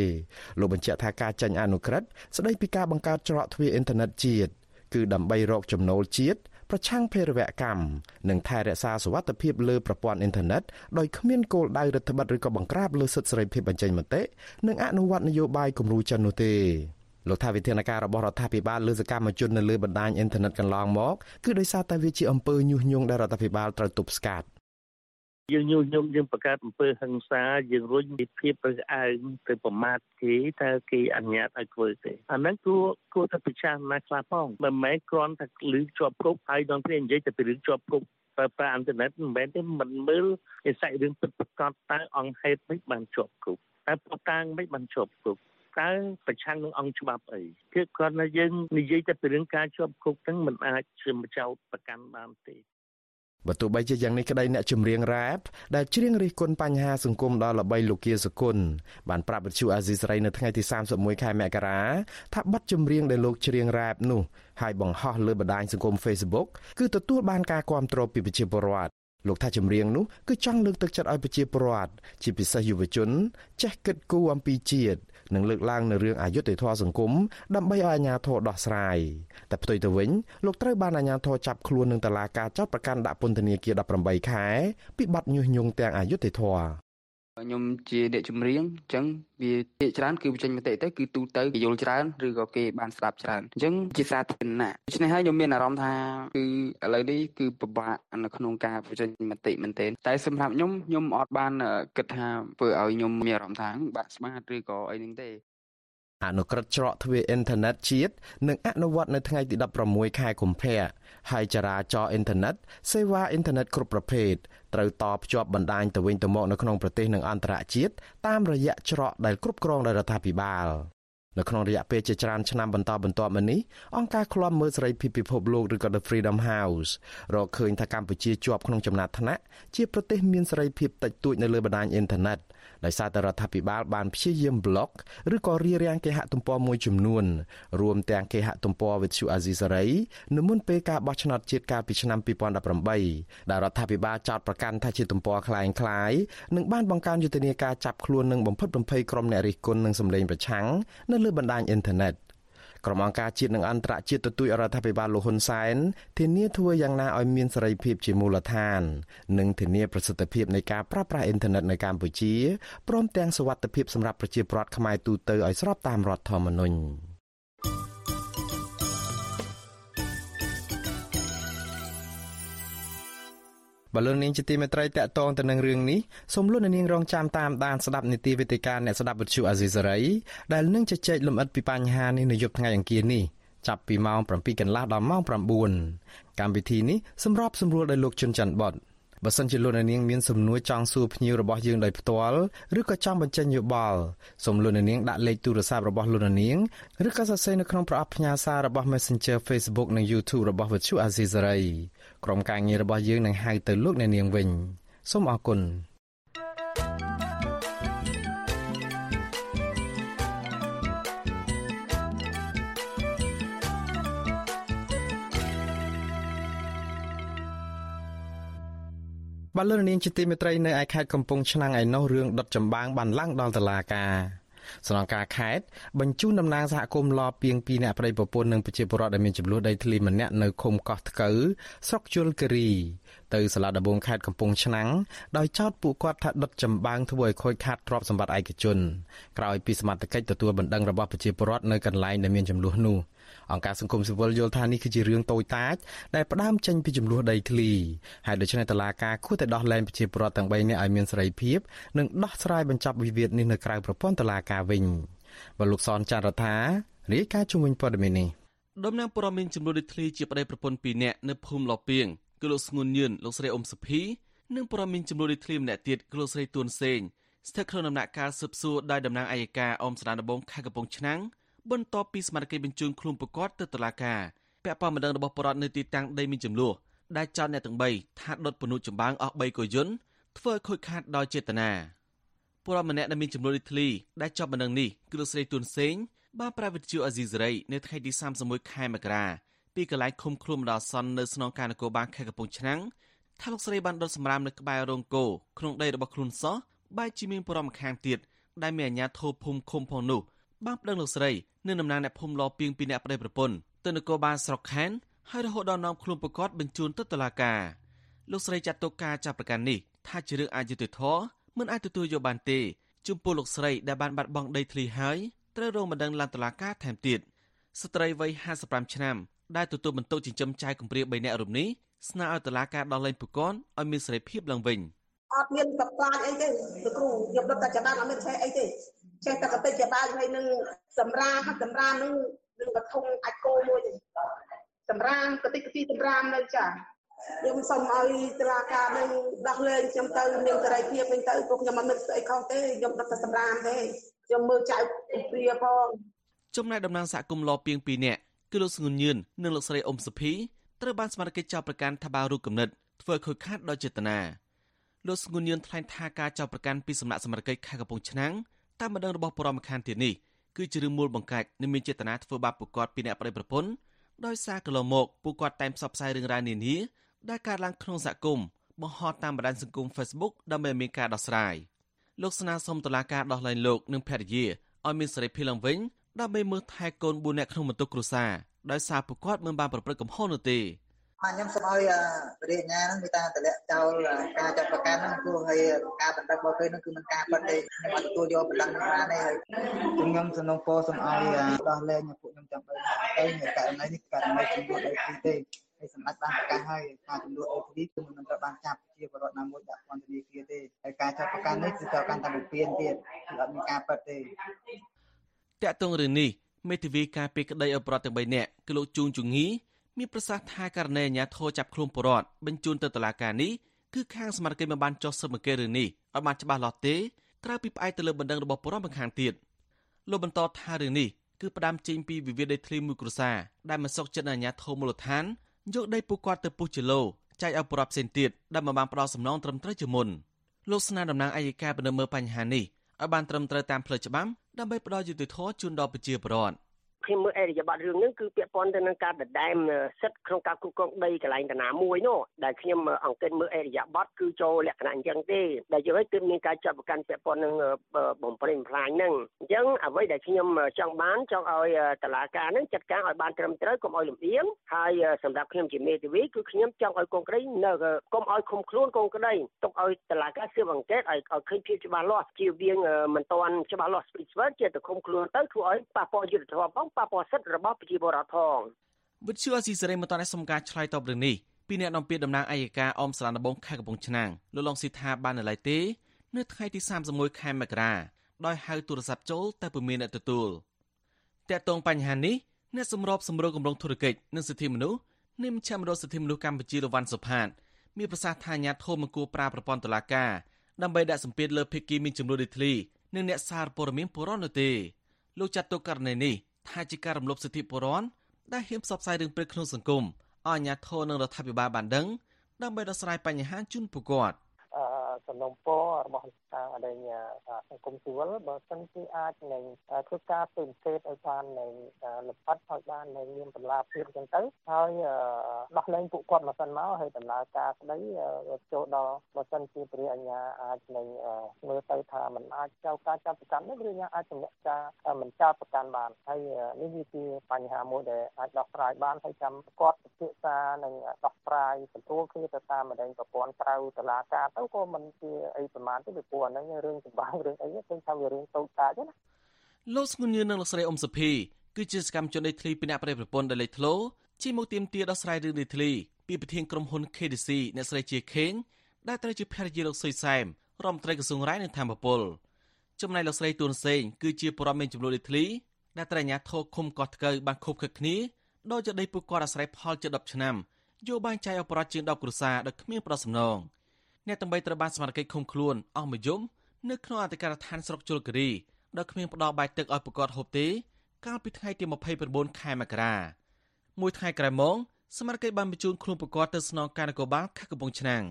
លោកបញ្ជាក់ថាការចេញអនុក្រឹត្យស្ដីពីការបង្កើតច្រកទ្វារអ៊ីនធឺណិតជាតិគឺដើម្បីរកចំណូលជាតិប្រឆាំងភេរវកម្មនិងថែរក្សាសុវត្ថិភាពលើប្រព័ន្ធអ៊ីនធឺណិតដោយគ្មានគោលដៅរដ្ឋបတ်ឬក៏បង្ក្រាបលើសិទ្ធិសេរីភាពបញ្ចេញមតិនិងអនុវត្តនយោបាយគំរូចិននោះទេលោកថាវិធានការរបស់រដ្ឋាភិបាលលើសកម្មជននៅលើបណ្ដាញអ៊ីនធឺណិតកន្លងមកគឺដោយសារតែវាជាអំពើញុះញង់ដែលរដ្ឋាភិបាលត្រូវទប់ស្កាត់ យើងញុះញង់យើងបង្កើតអំពើហិង្សាយើងរុញពីភាពរើសអើងទៅប្រមាថគេតើគេអនុញ្ញាតឲ្យធ្វើទេអាហ្នឹងគួរគួរតែពិចារណាខ្លះផងមិនមែនគ្រាន់តែលឺជាប់គ្រប់ហើយដល់គ្នានិយាយតែពីរឿងជាប់គ្រប់ប្រើប្រាស់អ៊ីនធឺណិតមិនមែនទេមិនមើលនិស្ស័យរឿងពិតប្រាកដតើអង្គហេតុមិនបានជាប់គ្រប់តើប៉ុតាំងមិនបានជាប់គ្រប់តើប្រឆាំងនឹងអង្គច្បាប់អីគឺគាត់ថាយើងនិយាយតែពីរឿងការជាប់គុកហ្នឹងមិនអាចជាម្ចោតប្រកាន់បានទេ បើទោះបីជាយ៉ាងនេះក្តីអ្នកចម្រៀងរ៉ាបដែលច្រៀងរិះគន់បញ្ហាសង្គមដល់ល្បីលោកគាសគុណបានប្រាប់វិទ្យុអាស៊ីសេរីនៅថ្ងៃទី31ខែមករាថាបទចម្រៀងដែលលោកច្រៀងរ៉ាបនោះហើយបង្ហោះលើបណ្ដាញសង្គម Facebook គឺទទួលបានការគាំទ្រពីប្រជាពលរដ្ឋលោកថាចម្រៀងនោះគឺចង់លើកទឹកចិត្តឲ្យប្រជាពលរដ្ឋជាពិសេសយុវជនចេះគិតគូរអំពីជាតិ និងលើកឡើងនៅរឿងអយុត្តិធម៌សង្គមដើម្បីឲ្យអាជ្ញាធរដោះស្រាយតែផ្ទុយទៅវិញលោកត្រូវបានអាជ្ញាធរចាប់ខ្លួននឹងតឡាការចោតប្រកាន់ដាក់ពន្ធនាគារ18ខែពីបទញុះញង់ទាំងអយុត្តិធម៌ ខ្ញុំជាអ្នកចម្រៀងអញ្ចឹងវាភាគច្រើនគឺបញ្ចេញមតិទៅគឺទូទៅគេយល់ច្រើនឬក៏គេបានស្ដាប់ច្រើនអញ្ចឹងជាសាធារណៈដូច្នេះហើយខ្ញុំមានអារម្មណ៍ថាគឺឥឡូវនេះគឺពិបាកនៅក្នុងការបញ្ចេញមតិមែនទែនតែសម្រាប់ខ្ញុំខ្ញុំអត់បានគិតថាធ្វើឲ្យខ្ញុំមានអារម្មណ៍ថាបាក់ស្មាតឬក៏អីហ្នឹងទេ អនុក្រឹត្យច្រកទ្វារអ៊ីនធឺណិតជាតិនឹងអនុវត្តនៅថ្ងៃទី16ខែកុម្ភៈហើយចរាចរណ៍អ៊ីនធឺណិតសេវាអ៊ីនធឺណិតគ្រប់ប្រភេទត្រូវតភ្ជាប់បណ្ដាញទៅវិញទៅមកនៅក្នុងប្រទេសនិងអន្តរជាតិតាមរយៈច្រកដែលគ្រប់គ្រងដោយរដ្ឋាភិបាលនៅក្នុងរយៈពេលជាច្រើនឆ្នាំបន្តបន្ទាប់មកនេះអង្គការឃ្លាំមើលសេរីភាពពិភពលោកឬក៏ The Freedom House រកឃើញថាកម្ពុជាជាប់ក្នុងចំណាត់ថ្នាក់ជាប្រទេសមានសេរីភាពតិចតួចនៅលើបណ្ដាញអ៊ីនធឺណិតដោយសារតែរដ្ឋាភិបាលបានព្យាយាមប្លុកឬក៏រារាំងគេហទំព័រមួយចំនួនរួមទាំងគេហទំព័រវិទ្យុអាស៊ីសេរីនៅមុនពេលការបោះឆ្នោតជាតិកាលពីឆ្នាំ2018ដែលរដ្ឋាភិបាលចោទប្រកាន់ថាជាទំព័រคล้ายคล้ายនិងបានបង្កើនយុទ្ធនាការចាប់ខ្លួននិងបំផិតបំភ័យក្រុមអ្នករិះគន់និងសម្លេងប្រឆាំងនៅលើបណ្ដាញអ៊ីនធឺណិត ក្រុមអង្គការជាតិនិងអន្តរជាតិទទូចរដ្ឋាភិបាលលោកហ៊ុនសែនធានាធ្វើយ៉ាងណាឲ្យមានសេរីភាពជាមូលដ្ឋាន និងធានាប្រសិទ្ធភាពនៃការប្រើប្រាស់អ៊ីនធឺណិតនៅកម្ពុជាព្រមទាំងសុវត្ថិភាពសម្រាប់ប្រជាពលរដ្ឋខ្មែរទូទៅឲ្យស្របតាមរដ្ឋធម្មនុញ្ញ បលូននាងជាទីមេត្រីតកតងទៅនឹងរឿងនេះសូមលោកនាងរងចាំតាមដានស្ដាប់នីតិវិទ្យាអ្នកស្ដាប់វិទ្យុអាស៊ីសេរីដែលនឹងជជែកលម្អិតពីបញ្ហានេះនៅយប់ថ្ងៃអង្គារនេះចាប់ពីម៉ោង7កន្លះដល់ម៉ោង9កម្មវិធីនេះសម្របសម្រួលដោយលោកជុនច័ន្ទបតបើសិនជាលោកនាងមានសំណួរចង់សួរភ្ញៀវរបស់យើងដោយផ្ទាល់ឬក៏ចង់បញ្ចេញយោបល់សូមលោកនាងដាក់លេខទូរស័ព្ទរបស់លោកនាងឬក៏សរសេរនៅក្នុងប្រអប់ផ្ញើសាររបស់ Messenger Facebook និង YouTube របស់ Vuthu Azizari ក្រុមការងាររបស់យើងនឹងហៅទៅលោកអ្នកនាងវិញសូមអរគុណបលរនាងជាទីមេត្រីនៅឯខេត្តកំពង់ឆ្នាំងឯណោះរឿងដុតចម្បាំងបានឡើងដល់តុលាការ ស្នងការខេត្តបញ្ជូនតំណាងសហគមន៍លពីង2អ្នកប្តីប្រពន្ធនិងប្រជាពលរដ្ឋដែលមានចំនួនដីធ្លីម្នាក់នៅឃុំកោះថ្កូវស្រុកជលគិរីទៅសាលាដំបងខេត្តកំពង់ឆ្នាំងដោយចោទពួកគាត់ថាដុតចម្បាំងធ្វើឲ្យខូចខាតទ្រព្យសម្បត្តិឯកជនក្រោយពីសមត្ថកិច្ចទទួលបណ្ដឹងរបស់ប្រជាពលរដ្ឋនៅកន្លែងដែលមានចំនួននោះ អង្គការសង្គមស៊ីវិលយល់ថានេះគឺជារឿងតូចតាចដែលផ្ដើមចេញពីចំនួនដីធ្លីហើយដូច្នេះតឡាការគួរតែដោះលែងប្រជាពលរដ្ឋទាំង3នាក់ឲ្យមានសេរីភាពនិងដោះស្រាយបញ្ចប់វិវាទនេះនៅក្រៅប្រព័ន្ធតឡាការវិញបលោកសនចាររថារាយការណ៍ជំវិញព័ត៌មាននេះដំណាងព័ត៌មានចំនួនដីធ្លីជាប្តីប្រពន្ធ2នាក់នៅភូមិលពីងគឺលោកស្ងួនញឿនលោកស្រីអ៊ុំសុភីនិងព័ត៌មានចំនួនដីធ្លីម្នាក់ទៀតគឺលោកស្រីទួនសេងស្ថិតក្នុងដំណាក់កាលស៊ើបសួរដោយតំណាងអัยការអមស្ដានដបងខេត្តកំពង់ឆ្នាំង បន្ទាប់ពីសមាជិកបញ្ជូនខ្លួនប្រកាសទៅតុលាការពាក់ព័ន្ធបណ្ដឹងរបស់បរិវត្តនៅទីតាំងដីមានចំនួនដែលចោទអ្នកទាំង3ថាដុតពនុចម្បាំងអស់3កុយន្តធ្វើឲ្យខូចខាតដោយចេតនាពលរដ្ឋម្នាក់ដែលមានចំនួនរីធ្លីដែលជាប់បណ្ដឹងនេះគឺលោកស្រីទួនសេងបានប្រាវិទ្យាអាស៊ីសេរីនៅថ្ងៃទី31ខែមករាពីកន្លែងឃុំខ្លួនម្ដងសន្ននៅស្នងការនគរបាលខេត្តកំពង់ឆ្នាំងថាលោកស្រីបានដុតសម្រាមនៅក្បែររោងគោក្នុងដីរបស់ខ្លួនសោះបែរជាមានបរិមម្ខាងទៀតដែលមានអាជ្ញាធរភូមិឃុំផងនោះ បានប្តឹងលោកស្រីនិងតំណាងអ្នកភូមិលពីងពីអ្នកប្តីប្រពន្ធទៅនគរបាលស្រុកខេនហើយរហូតដល់នាំខ្លួនប្រកាសបញ្ជូនទៅតុលាការលោកស្រីចាត់ទុកការចាប់ប្រកាន់នេះថាជារឿងអយុត្តិធម៌មិនអាចទទួលយកបានទេចំពោះលោកស្រីដែលបានបាត់បង់ដីធ្លីហើយត្រូវរងបណ្ដឹងឡើងតុលាការថែមទៀតស្ត្រីវ័យ55ឆ្នាំដែលទទួលបន្ទុកចិញ្ចឹមចៅកំព្រា3នាក់រូបនេះស្នើឲ្យតុលាការដោះលែងប្រកនឲ្យមានសេរីភាពឡើងវិញអត់មានបផ្លាញអីទេលោកគ្រូយកដឹកតែចដានអត់មានឆេះអីទេ ចេះតែកតិចដាហើយនឹងសម្រាហាត់សម្រានឹងនឹងកធុងអាចគោមួយទេសម្រាកតិកទីសម្រាមនៅចាខ្ញុំសូមឲ្យតុលាការនឹងដោះលែងខ្ញុំទៅមានសេរីភាពវិញទៅពួកខ្ញុំមិននឹកស្អីខុសទេខ្ញុំដឹកតែសម្រាមទេខ្ញុំមើលចៅព្រាផងចំណែកតំណាងសហគមន៍លពីង2នាក់គឺលោកស្ងួនញឿននិងលោកស្រីអ៊ុំសុភីត្រូវបានសមាជិកចោទប្រកាន់ថាបារូបគំនិតធ្វើខូចខាតដោយចេតនាលោកស្ងួនញឿនថ្លែងថាការចោទប្រកាន់ពីសំណាក់សមាជិកខេត្តកំពង់ឆ្នាំង តាមបណ្ដឹងរបស់បរមខានទៀតនេះគឺជារឿងមូលបង្កាច់និងមានចេតនាធ្វើបាបពួកគាត់ពីអ្នកប្តីប្រពន្ធដោយសារកន្លងមកពួកគាត់តែងផ្សព្វផ្សាយរឿងរ៉ាវនានាដែលកើតឡើងក្នុងសហគមន៍បង្ហោះតាមបណ្ដាញសង្គម Facebook ដើម្បីមានការដោះស្រាយលោកស្នើសុំតុលាការដោះលែងលោកនិងភរិយាឲ្យមានសេរីភាពឡើងវិញដើម្បីមើលថែកូន4នាក់ក្នុងបន្ទុកគ្រួសារដោយសារពួកគាត់មិនបានប្រព្រឹត្តកំហុសនោះទេ បាទខ្ញុំសូមឲ្យបរិញ្ញាហ្នឹងមានតែតម្លាក់ចោលការចាត់ប្រកាន់ហ្នឹងព្រោះហើយការបណ្ដឹងរបស់គេហ្នឹងគឺមិនការពិតទេខ្ញុំអត់ទទួលយកបណ្ដឹងនេះបានទេហើយខ្ញុំសំណងពោសូមឲ្យដោះលែងពួកខ្ញុំចាំបីទៅករណីនេះករណីចំនួនអីទេហើយសម្ដេចបានប្រកាសហើយថាចំនួនអូទីគឺមិនត្រូវបានចាប់ជាបរិវត្តណាមួយដាក់ពន្ធនាគារទេហើយការចាប់ប្រកាន់នេះគឺត្រូវកាន់តែបំពេញទៀតគឺអត់មានការពិតទេតកតងរឿងនេះមេធាវីការពីក្តីអបរដ្ឋទាំង3នាក់គឺលោកជួងជងី មានប្រសាសន៍ថាករណីអាញាធរចាប់ខ្លួនពលរដ្ឋបញ្ជូនទៅតុលាការនេះគឺខាងសមាជិកមិនបានចុះស៊ើបអង្កេតរឿងនេះឲ្យបានច្បាស់លាស់ទេក្រៅពីផ្អែកទៅលើបណ្ដឹងរបស់ពលរដ្ឋម្ខាងទៀតលោកបន្តថារឿងនេះគឺផ្ដើមចេញពីវិវាទដីធ្លីមួយគ្រួសារដែលមិនសុខចិត្តអាញាធរមូលដ្ឋានយកដីពួកគាត់ទៅពុះជាឡូចែកឲ្យពលរដ្ឋផ្សេងទៀតដែលមិនបានផ្ដល់សំណងត្រឹមត្រូវជាមុនលោកស្នើតំណាងអัยការពិនិត្យមើលបញ្ហានេះឲ្យបានត្រឹមត្រូវតាមផ្លូវច្បាប់ដើម្បីផ្ដល់យុត្តិធម៌ជូនដល់ប្រជាពលរដ្ឋឃ ខ្ញុំមើលអេរិយាប័ត្ររឿងហ្នឹងគឺពាក់ព័ន្ធទៅនឹងការដដែលសិទ្ធិក្នុងការគ្រប់គ្រងដីកន្លែងតាណាមួយនោះដែលខ្ញុំអង្កេតមើលអេរិយាប័ត្រគឺចូលលក្ខណៈអញ្ចឹងទេដែលយើងឲ្យទើបមានការចាប់ប្រកាន់ពាក់ព័ន្ធនឹងបំព្រៃបំផ្លាញហ្នឹងអញ្ចឹងអ្វីដែលខ្ញុំចង់បានចង់ឲ្យតឡាការហ្នឹងចាត់ការឲ្យបានត្រឹមត្រូវកុំឲ្យលំអៀងហើយសម្រាប់ខ្ញុំជាមេធាវីគឺខ្ញុំចង់ឲ្យកូនក្តីនៅកុំឲ្យឃុំខ្លួនកូនក្តីទុកឲ្យតឡាការស៊ើបអង្កេតឲ្យឲ្យឃើញភាពច្បាស់លាស់ជាវាងមិនទាន់ច្បាស់លាស់ស្ពីស្វិតជាទៅឃុំខ្លួនទៅធ្វើឲ្យប៉ះពាល់យុត្តិធម៌ផងប៉ះពាល់សិទ្ធិរបស់ប្រជាពលរដ្ឋផងវិទ្យុអស៊ីសេរីមិនទាន់សំការឆ្លើយតបរឿងនេះពីអ្នកនាំពាក្យតំណាងអัยការអមស្រានដំបងខេត្តកំពង់ឆ្នាំងលោកឡុងស៊ីថាបាននៅឡើយទេ នៅថ្ងៃទី31ខែមករាដោយហៅទូរស័ព្ទចូលតែពុំមានអ្នកទទួលតាក់ទងបញ្ហានេះអ្នកសម្របសម្រួលគម្រោងធុរកិច្ចនិងសិទ្ធិមនុស្សនៃមជ្ឈមណ្ឌលសិទ្ធិមនុស្សកម្ពុជាលវ៉ាន់សុផាតមានប្រសាសន៍ថាអាញាធមមិនគួរប្រើប្រព័ន្ធតុលាការដើម្បីដាក់សម្ពាធលើភាគីមានចំនួនដីធ្លីនិងអ្នកសារព័ត៌មានបុរដ្ឋនោះទេលោកចាត់ទុកករណីនេះ ថាជាការរំលោភសិទ្ធិបុរដ្ឋដែលហ៊ានផ្សព្វផ្សាយរឿងព្រឹកក្នុងសង្គមឲ្យអាជ្ញាធរនិងរដ្ឋាភិបាលបានដឹងដើម្បីដោះស្រាយបញ្ហាជូនពលរដ្ឋ សំណុំពររបស់ខាងអដែងសង្គមស៊ីវិលបើសិនជាអាចនឹងធ្វើការពិសេសឲ្យបាននឹងលពិតឲ្យបាននឹងមានតម្លាភាពអញ្ចឹងទៅហើយដោះលែងពួកគាត់មកសិនមកហើយដំណើរការស្ដីចូលដល់បើសិនជាព្រះអញ្ញាអាចនឹងមើលទៅថាมันអាចចៅការចាប់ប្រកាន់នេះឬអាចសម្រាប់ការមិនចោតប្រកាន់បានហើយនេះវាជាបញ្ហាមួយដែលអាចដោះស្រាយបានហើយចាំគាត់ពិភាក្សានិងដោះស្រាយទទួលគ្នាទៅតាមអដែងប្រព័ន្ធក្រៅតុលាការទៅក៏មិនជាអីប្រមាណទេពីព្រោះអាហ្នឹងរឿងចម្បាំងរឿងអីឃើញថាវារឿងតូចតាចណាលោកស្ងួនញឿននិងលោកស្រីអ៊ុំសុភីគឺជាសកម្មជនដីធ្លីពីអ្នកប្រេប្រពន្ធដែលលេចធ្លោជាមកទៀមទាដោះស្រាយរឿងដីធ្លីពីប្រធានក្រុមហ៊ុន KDC អ្នកស្រីជាខេងដែលត្រូវជាភរិយាលោកសុយសែមរដ្ឋមន្ត្រីក្រសួងរាយនឹងធម្មពលចំណែកលោកស្រីទួនសេងគឺជាបរិមាណចំនួនដីធ្លីដែលត្រូវអាជ្ញាធរឃុំកោះថ្កូវបានខុបខិតគ្នាដោយចដីពួកគាត់អាស្រ័យផលជិត10ឆ្នាំយកបាញ់ចែកអបរដ្ឋជាង10គ្រួសារដោយគ្មានប្រសំណង អ្នកទាំងបីត្រូវបានសមត្ថកិច្ចឃុំខ្លួនអស់មួយយប់នៅក្នុងអធិការដ្ឋានស្រុកជលគិរីដោយគ្មានផ្ដល់បាយទឹកឲ្យប្រកបហូបទេ កាលពីថ្ងៃទី29ខែមករាមួយថ្ងៃក្រោយមកសមត្ថកិច្ចបានបញ្ជូនខ្លួនប្រកបទៅស្នងការនគរបាលខេត្តកំពង់ឆ្នាំង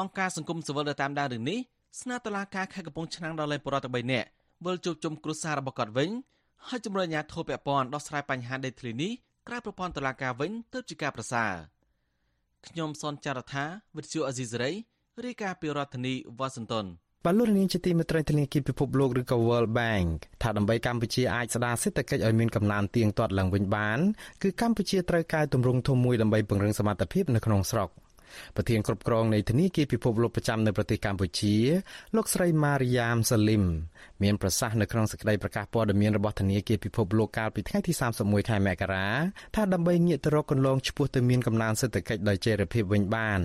អង្គការសង្គមស៊ីវិលដែលតាមដានរឿងនេះស្នើតុលាការខេត្តកំពង់ឆ្នាំងដល់លេខបរិបទ3នាក់វិលជួបជុំគ្រួសាររបស់គាត់វិញហើយជំរុញអាជ្ញាធរពាក់ព័ន្ធដោះស្រាយបញ្ហាដីធ្លីនេះក្រៅប្រព័ន្ធតុលាការវិញទើបជាការប្រសើរខ្ញុំសនចាររថាវិទ្យុអេស៊ីសរ៉ៃ រាយការណ៍ពីរដ្ឋធានីវ៉ាស៊ីនតោនបលរនាងជាទីមេត្រីធនាគារពិភពលោកឬក៏ World Bank ថាដើម្បីកម្ពុជាអាចស្ដារសេដ្ឋកិច្ចឲ្យមានកំណើនទៀងទាត់ឡើងវិញបានគឺកម្ពុជាត្រូវកែតម្រង់ធំមួយដើម្បីពង្រឹងសមត្ថភាពនៅក្នុងស្រុក។ ប្រធានគ្រប់គ្រងនៃធនាគារពិភពលោកប្រចាំនៅប្រទេសកម្ពុជា លោកស្រីម៉ារីយ៉ាមសាលីមមានប្រសាសន៍នៅក្នុងសេចក្តីប្រកាសព័ត៌មានរបស់ធនាគារពិភពលោកកាលពីថ្ងៃទី31ខែមករាថាដើម្បីងាកទៅរកកន្លងឆ្ពោះទៅមានកំណើនសេដ្ឋកិច្ចដោយចីរភាពវិញបាន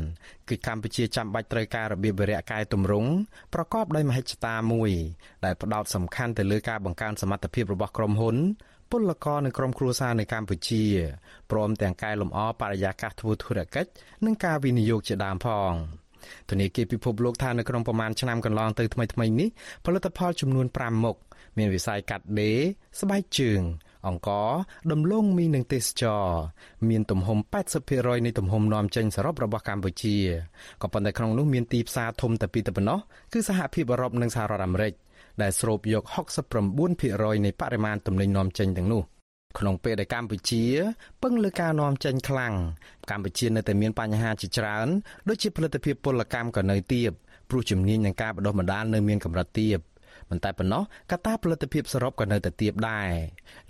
គឺកម្ពុជាចាំបាច់ត្រូវការរបៀបវិរៈកែតម្រង់ប្រកបដោយមហិច្ឆតាមួយដែលផ្ដោតសំខាន់ទៅលើការបង្កើនសមត្ថភាពរបស់ក្រុមហ៊ុន ពលករនៅក្រុមគ្រួសារនៅកម្ពុជាព្រមទាំងកែលម្អបរិយាកាសធ្វើធុរកិច្ចនិងការវិនិយោគជាដើមផងធនាគារពិភពលោកថានៅក្នុងប្រមាណឆ្នាំកន្លងទៅថ្មីៗនេះផលិតផលចំនួន5មុខមានវិស័យកាត់ដេរស្បែកជើងអង្គដំឡូងមីនិងទេសចរមានទំហំ80%នៃទំហំនាំចេញសរុបរបស់កម្ពុជាក៏ប៉ុន្តែក្នុងនោះមានទីផ្សារធំតែពីរតែប៉ុណ្ណោះគឺសហភាពអឺរ៉ុបនិងសហរដ្ឋអាមេរិក ដែលស្រូបយក69%នៃបរិមាណទំនិញនាំចេញទាំងនោះក្នុងពេលដែលកម្ពុជាពឹងលើការនាំចេញខ្លាំងកម្ពុជានៅតែមានបញ្ហាជាច្រើនដូចជាផលិតភាពពលកម្មក៏នៅទាបព្រោះជំនាញនឹងការបណ្ដុះបណ្ដាលនៅមានកម្រិតទាបមិនតែប៉ុណ្ណោះកត្តាផលិតភាពសរុបក៏នៅតែទាបដែរ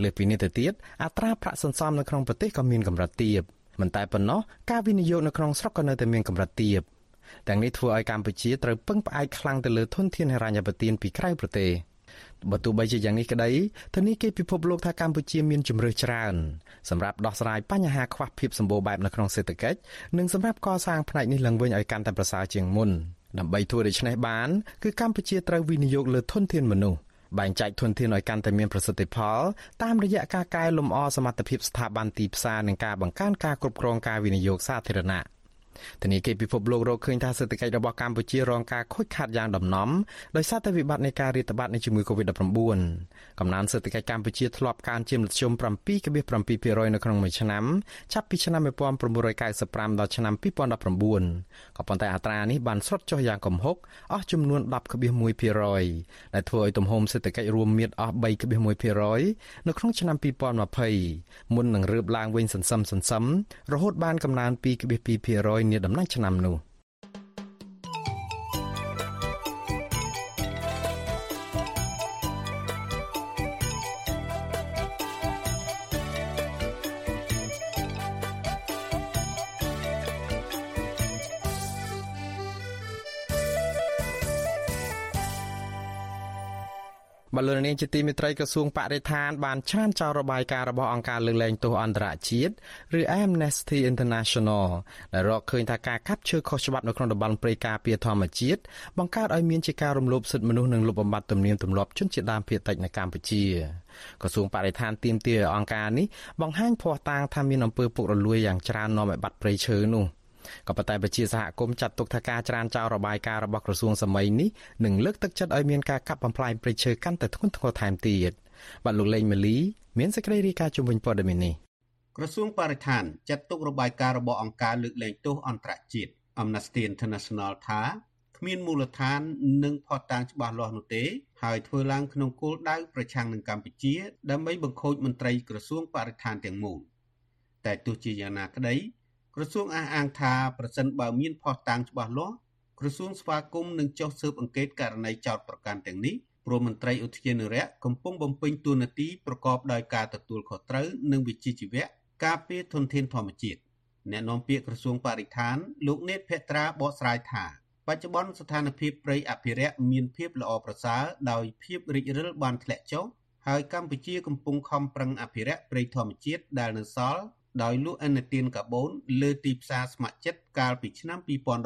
លើពីនេះទៅទៀតអត្រាប្រាក់សន្សំនៅក្នុងប្រទេសក៏មានកម្រិតទាបមិនតែប៉ុណ្ណោះការវិនិយោគនៅក្នុងស្រុកក៏នៅតែមានកម្រិតទាប ទាំងនេះធ្វើឲ្យកម្ពុជាត្រូវពឹងផ្អែកខ្លាំងទៅលើធនធានហិរញ្ញប្បទានពីក្រៅប្រទេសបើទោះបីជាយ៉ាងនេះក្តីធនាគារពិភពលោកថាកម្ពុជាមានជំរើសច្រើនសម្រាប់ដោះស្រាយបញ្ហាខ្វះភាពសម្បូរបែបនៅក្នុងសេដ្ឋកិច្ចនិងសម្រាប់កសាងផ្នែកនេះឡើងវិញឲ្យកាន់តែប្រសើរជាងមុនដើម្បីធ្វើដូច្នេះបានគឺកម្ពុជាត្រូវវិនិយោគលើធនធានមនុស្សបែងចែកធនធានឲ្យកាន់តែមានប្រសិទ្ធផលតាមរយៈការកែលម្អសមត្ថភាពស្ថាប័នទីផ្សារនិងការបង្កើនការគ្រប់គ្រងការវិនិយោគសាធារណៈ ធនាគារពិភពលោករកឃើញថាសេដ្ឋកិច្ចរបស់កម្ពុជារងការខូចខាតយ៉ាងដំណំដោយសារតែវិបត្តិនៃការរាតត្បាតនៃជំងឺ Covid-19 កំណើនសេដ្ឋកិច្ចកម្ពុជាធ្លាប់កើនជាមធ្យម7.7%នៅក្នុងមួយឆ្នាំចាប់ពីឆ្នាំ1995ដល់ឆ្នាំ2019ក៏ប៉ុន្តែអត្រានេះបានស្រុតចុះយ៉ាងគំហុកអស់ចំនួន10.1%ដែលធ្វើឲ្យទំហំសេដ្ឋកិច្ចរួមមានអស់3.1%នៅក្នុងឆ្នាំ2020មុននឹងរើបឡើងវិញសន្សឹមសន្សឹមរហូតបានកំណើន2.2%នាដំណាច់ឆ្នាំនោះ។ បលរនាងជាទីមេត្រីក្រសួងបរិស្ថានបានច្រានចោលរបាយការណ៍របស់អង្គការលើកលែងទោសអន្តរជាតិឬ Amnesty International ដែលរកឃើញថាការកាប់ឈើខុសច្បាប់នៅក្នុងតំបន់ព្រៃការពារធម្មជាតិបង្កើតឲ្យមានជាការរំលោភសិទ្ធិមនុស្សនិងលុបបំបាត់ទំនៀមទម្លាប់ជនជាតិដើមភាគតិចនៅកម្ពុជាក្រសួងបរិស្ថានទាមទារឲ្យអង្គការនេះបង្ហាញភ័ស្តុតាងថាមានអំពើពុករលួយយ៉ាងច្រើននាំឲ្យបាត់ព្រៃឈើនោះ។ ក៏ប៉ុន្តែប្រជាសហគមន៍ចាត់ទុកថាការច្រានចោលរបាយការណ៍របស់ក្រសួងសម័យនេះនឹងលើកទឹកចិត្តឲ្យមានការកាប់បំផ្លាញព្រៃឈើកាន់តែធ្ងន់ធ្ងរថែមទៀតបាទលោកលេងម៉ាលីមានសេចក្តីរាយការណ៍ជំវិញព័ត៌មាននេះក្រសួងបរិស្ថានចាត់ទុករបាយការណ៍របស់អង្គការលើកលែងទោសអន្តរជាតិ Amnesty International ថាគ្មានមូលដ្ឋាននិងផុសតាងច្បាស់លាស់នោះទេហើយធ្វើឡើងក្នុងគោលដៅប្រឆាំងនឹងកម្ពុជា ដើម្បីបង្ខូចមន្ត្រីក្រសួងបរិស្ថានទាំងមូលតែទោះជាយ៉ាងណាក្តី ក្រសួងអះអាងថាប្រសិនបើមានភស្តុតាងច្បាស់លាស់ក្រសួងស្វាគមន៍នឹងចុះស៊ើបអង្កេតករណីចោតប្រកាន់ទាំងនេះព្រមមន្ត្រីឧទ្យានុរក្សកំពុងបំពេញតួនាទីប្រកបដោយការទទួលខុសត្រូវនិងវិជ្ជាជីវៈការពារធនធានធម្មជាតិអ្នកនាំពាក្យក្រសួងបរិស្ថានលោកនេតភក្ត្រាបកស្រាយថាបច្ចុប្បន្នស្ថានភាពព្រៃអភិរក្សមានភាពល្អប្រសើរដោយភាពរិចរិលបានធ្លាក់ចុះហើយកម្ពុជាកំពុងខំប្រឹងអភិរក្សព្រៃធម្មជាតិដែលនៅសល់ ដោយលក់ឥណទានកាបូនលើទីផ្សារស្ម័គ្រចិត្តកាលពីឆ្នាំ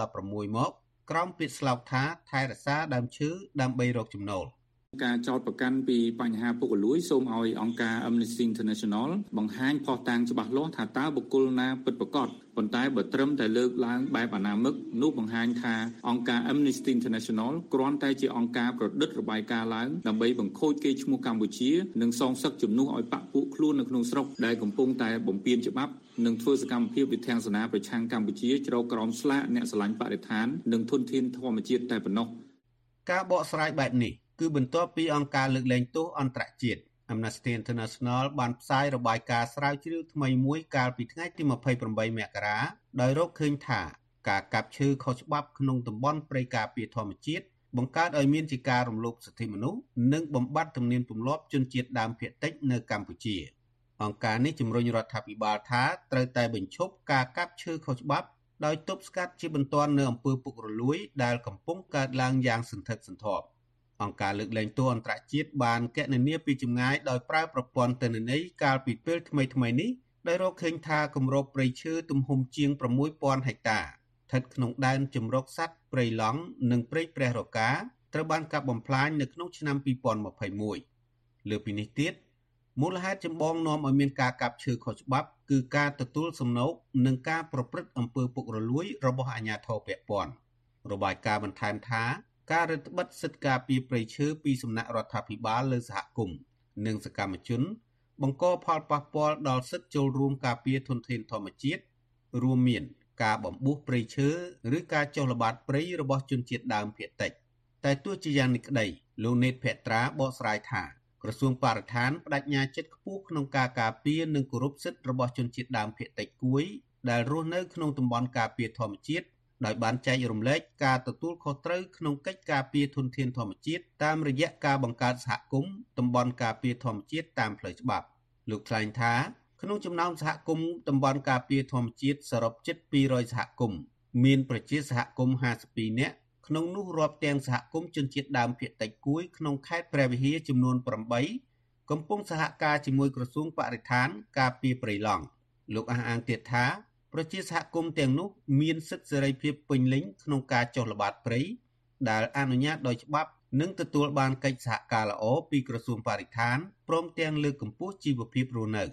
2016មកក្រោមពាក្យស្លោកថាថែរក្សាដើមឈើដើម្បីរកចំណូល ការចោតប្រកាន់ពីបញ្ហាពុករលួយសូមឲ្យអង្គការ Amnesty International បង្ហាញផុសតាងច្បាស់លាស់ថាតើបុគ្គលណាពិតប្រាកដប៉ុន្តែបើត្រឹមតែលើកឡើងបែបអនាមិកនោះបង្ហាញថាអង្គការ Amnesty International គ្រាន់តែជាអង្គការប្រឌិតរបាយការណ៍ឡើងដើម្បីបង្ខូចកេរ្តិ៍ឈ្មោះកម្ពុជានិងសងសឹកជំនួសឲ្យបកពួកខ្លួននៅក្នុងស្រុកដែលកំពុងតែបំពានច្បាប់និងធ្វើសកម្មភាពវិធានសនាប្រឆាំងកម្ពុជាជ្រកក្រោមស្លាកអ្នកស្រឡាញ់បរិស្ថាននិងធនធានធម្មជាតិតែប៉ុណ្ណោះការបកស្រាយបែបនេះ គឺបន្ទាប់ពីអង្គការលើកលែងទោសអន្តរជាតិ Amnesty International បានផ្សាយរបាយការណ៍ស្រាវជ្រាវថ្មីមួយកាលពីថ្ងៃទី28មករាដោយរកឃើញថាការកាប់ឈើខុសច្បាប់ក្នុងតំបន់ព្រៃការពារធម្មជាតិបង្កើតឲ្យមានជាការរំលោភសិទ្ធិមនុស្សនិងបំបត្តិទំនៀមទម្លាប់ជនជាតិដើមភាគតិចនៅកម្ពុជាអង្គការនេះជំរុញរដ្ឋាភិបាលថាត្រូវតែបញ្ឈប់ការកាប់ឈើខុសច្បាប់ដោយទប់ស្កាត់ជាបន្ទាន់នៅអំពើពុករលួយដែលកំពុងកើតឡើងយ៉ាងសន្ធឹកសន្ធាប់ អង្គការលើកលែងទោសអន្តរជាតិបានគណនាពីចម្ងាយដោយប្រើប្រព័ន្ធទិន្នន័យកាលពីពេលថ្មីៗនេះដោយរកឃើញថាគម្របព្រៃឈើទំហំជាង6000ហិកតាស្ថិតក្នុងដែនជម្រកសត្វព្រៃឡង់និងព្រៃព្រះរកាត្រូវបានកាប់បំផ្លាញនៅក្នុងឆ្នាំ2021លើពីនេះទៀតមូលហេតុចម្បងនាំឲ្យមានការកាប់ឈើខុសច្បាប់គឺការទទួលសំណូកនិងការប្រព្រឹត្តអំពើពុករលួយរបស់អាជ្ញាធរពាក់ព័ន្ធរបាយការណ៍បន្ថែមថា ការរឹតបន្តឹងសិទ្ធិការពារព្រៃឈើពីសំណាក់រដ្ឋាភិបាលលើសហគមន៍និងសកម្មជន បង្កផលប៉ះពាល់ដល់សិទ្ធិចូលរួមការពារធនធានធម្មជាតិរួមមាន ការបំពុះព្រៃឈើឬការចុះល្បាតព្រៃរបស់ជនជាតិដើមភាគតិចតែទោះជាយ៉ាងនេះក្តីលោកនេតភក្ត្រាបកស្រាយថាក្រសួងបរិស្ថានបដិញ្ញាចិត្តខ្ពស់ក្នុងការការពារនិងគោរពសិទ្ធិរបស់ជនជាតិដើមភាគតិចគួយដែលរស់នៅក្នុងតំបន់ការពារធម្មជាតិ ដោយបានចែករំលែកការទទួលខុសត្រូវក្នុងកិច្ចការពារធនធានធម្មជាតិតាមរយៈការបង្កើតសហគមន៍តំបន់ការពារធម្មជាតិតាមផ្លូវច្បាប់លោកថ្លែងថាក្នុងចំណោមសហគមន៍តំបន់ការពារធម្មជាតិសរុបជិត200សហគមន៍មានប្រជាសហគមន៍52នាក់ក្នុងនោះរាប់ទាំងសហគមន៍ជនជាតិដើមភាគតិចគួយក្នុងខេត្តព្រះវិហារចំនួន8កំពុងសហការជាមួយក្រសួងបរិស្ថាន ការពារព្រៃឡង់លោកអះអាងទៀតថា ប្រជាសហគមន៍ទាំងនោះមានសិទ្ធិសេរីភាពពេញលេញក្នុងការចុះល្បាតព្រៃដែលអនុញ្ញាតដោយច្បាប់និងទទួលបានកិច្ចសហការល្អពីក្រសួងបរិស្ថានព្រមទាំងលើកកម្ពស់ជីវភាពរស់នៅ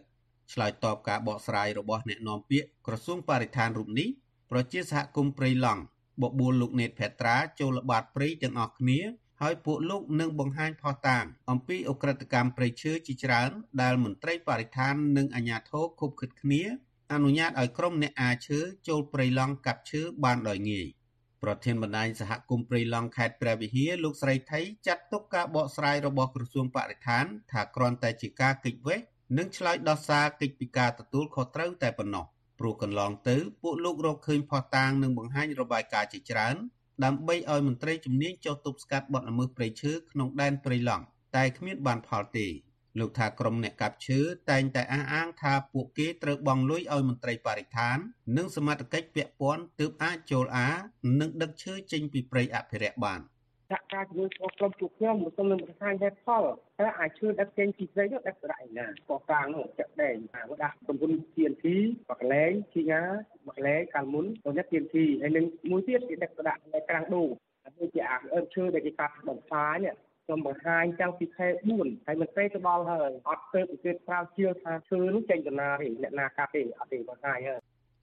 ឆ្លើយតបការបកស្រាយរបស់អ្នកនាំពាក្យក្រសួងបរិស្ថានរូបនេះប្រជាសហគមន៍ព្រៃឡង់បបួលលោកណេតផេត្រាចូលល្បាតព្រៃទាំងអស់គ្នាហើយពួកលោកនឹងបង្ហាញផុសតាងអំពីអ ுக ្រិតកម្មព្រៃឈើជាច្រើនដែលមន្ត្រីបរិស្ថាននិងអាជ្ញាធរគប់ខិតគ្នា អនុញ្ញាតឲ្យក្រុមអ្នកអាឈើចូលព្រៃឡង់កាប់ឈើបានដោយងាយប្រធានបណ្ដាញសហគមន៍ព្រៃឡង់ខេត្តព្រះវិហារលោកស្រីថៃចាត់ទុកការបកស្រាយរបស់ក្រសួងបរិស្ថាន ថាគ្រាន់តែជាការកិច្ចវេះនិងឆ្លើយដោះសារកិច្ចពីការទទួលខុសត្រូវតែប៉ុណ្ណោះព្រោះកន្លងទៅពួកលោករកឃើញផុសតាងនិងបង្ហាញរបាយការណ៍ជាច្រើន ដើម្បីឲ្យមន្ត្រីជំនាញចុះទប់ស្កាត់បទល្មើសព្រៃឈើក្នុងដែនព្រៃឡង់តែគ្មានបានផលទេ លោកថាក្រុមអ្នកកាប់ឈើតែងតែអះអាងថាពួកគេត្រូវបង់លុយឲ្យមន្ត្រីបរិស្ថាន និងសមត្ថកិច្ចពាក់ព័ន្ធទើបអាចចូលអានិងដឹកឈើចេញពីព្រៃអភិរក្សបានសហការជាមួយក្រុមជួបខ្ញុំមកទៅនឹងប្រធានហេតុផលតែអាចជួយដឹកចេញពីព្រៃនោះដឹកទៅឯណាកកកាងនោះចាក់ដែងអាដាក់ប្រពន្ធ TNT បកលែងជីងាបកលែងកាលមុនទៅនេះ TNT ហើយនឹងមួយទៀតគេដឹកទៅដាក់នៅក្រាំងដូងដូចជាអាអឺឈើដែលគេកាត់បំផ្លាញ ខ្ញុំបង្ហាញតាំងពីខែ4ហើយមិនទេទៅដល់ហើយអត់ទៅប្រទេសក្រៅជឿថាឈើនោះចេញដំណើរទេអ្នកណាកាប់ទេអត់ទេបង្ហាញហើយ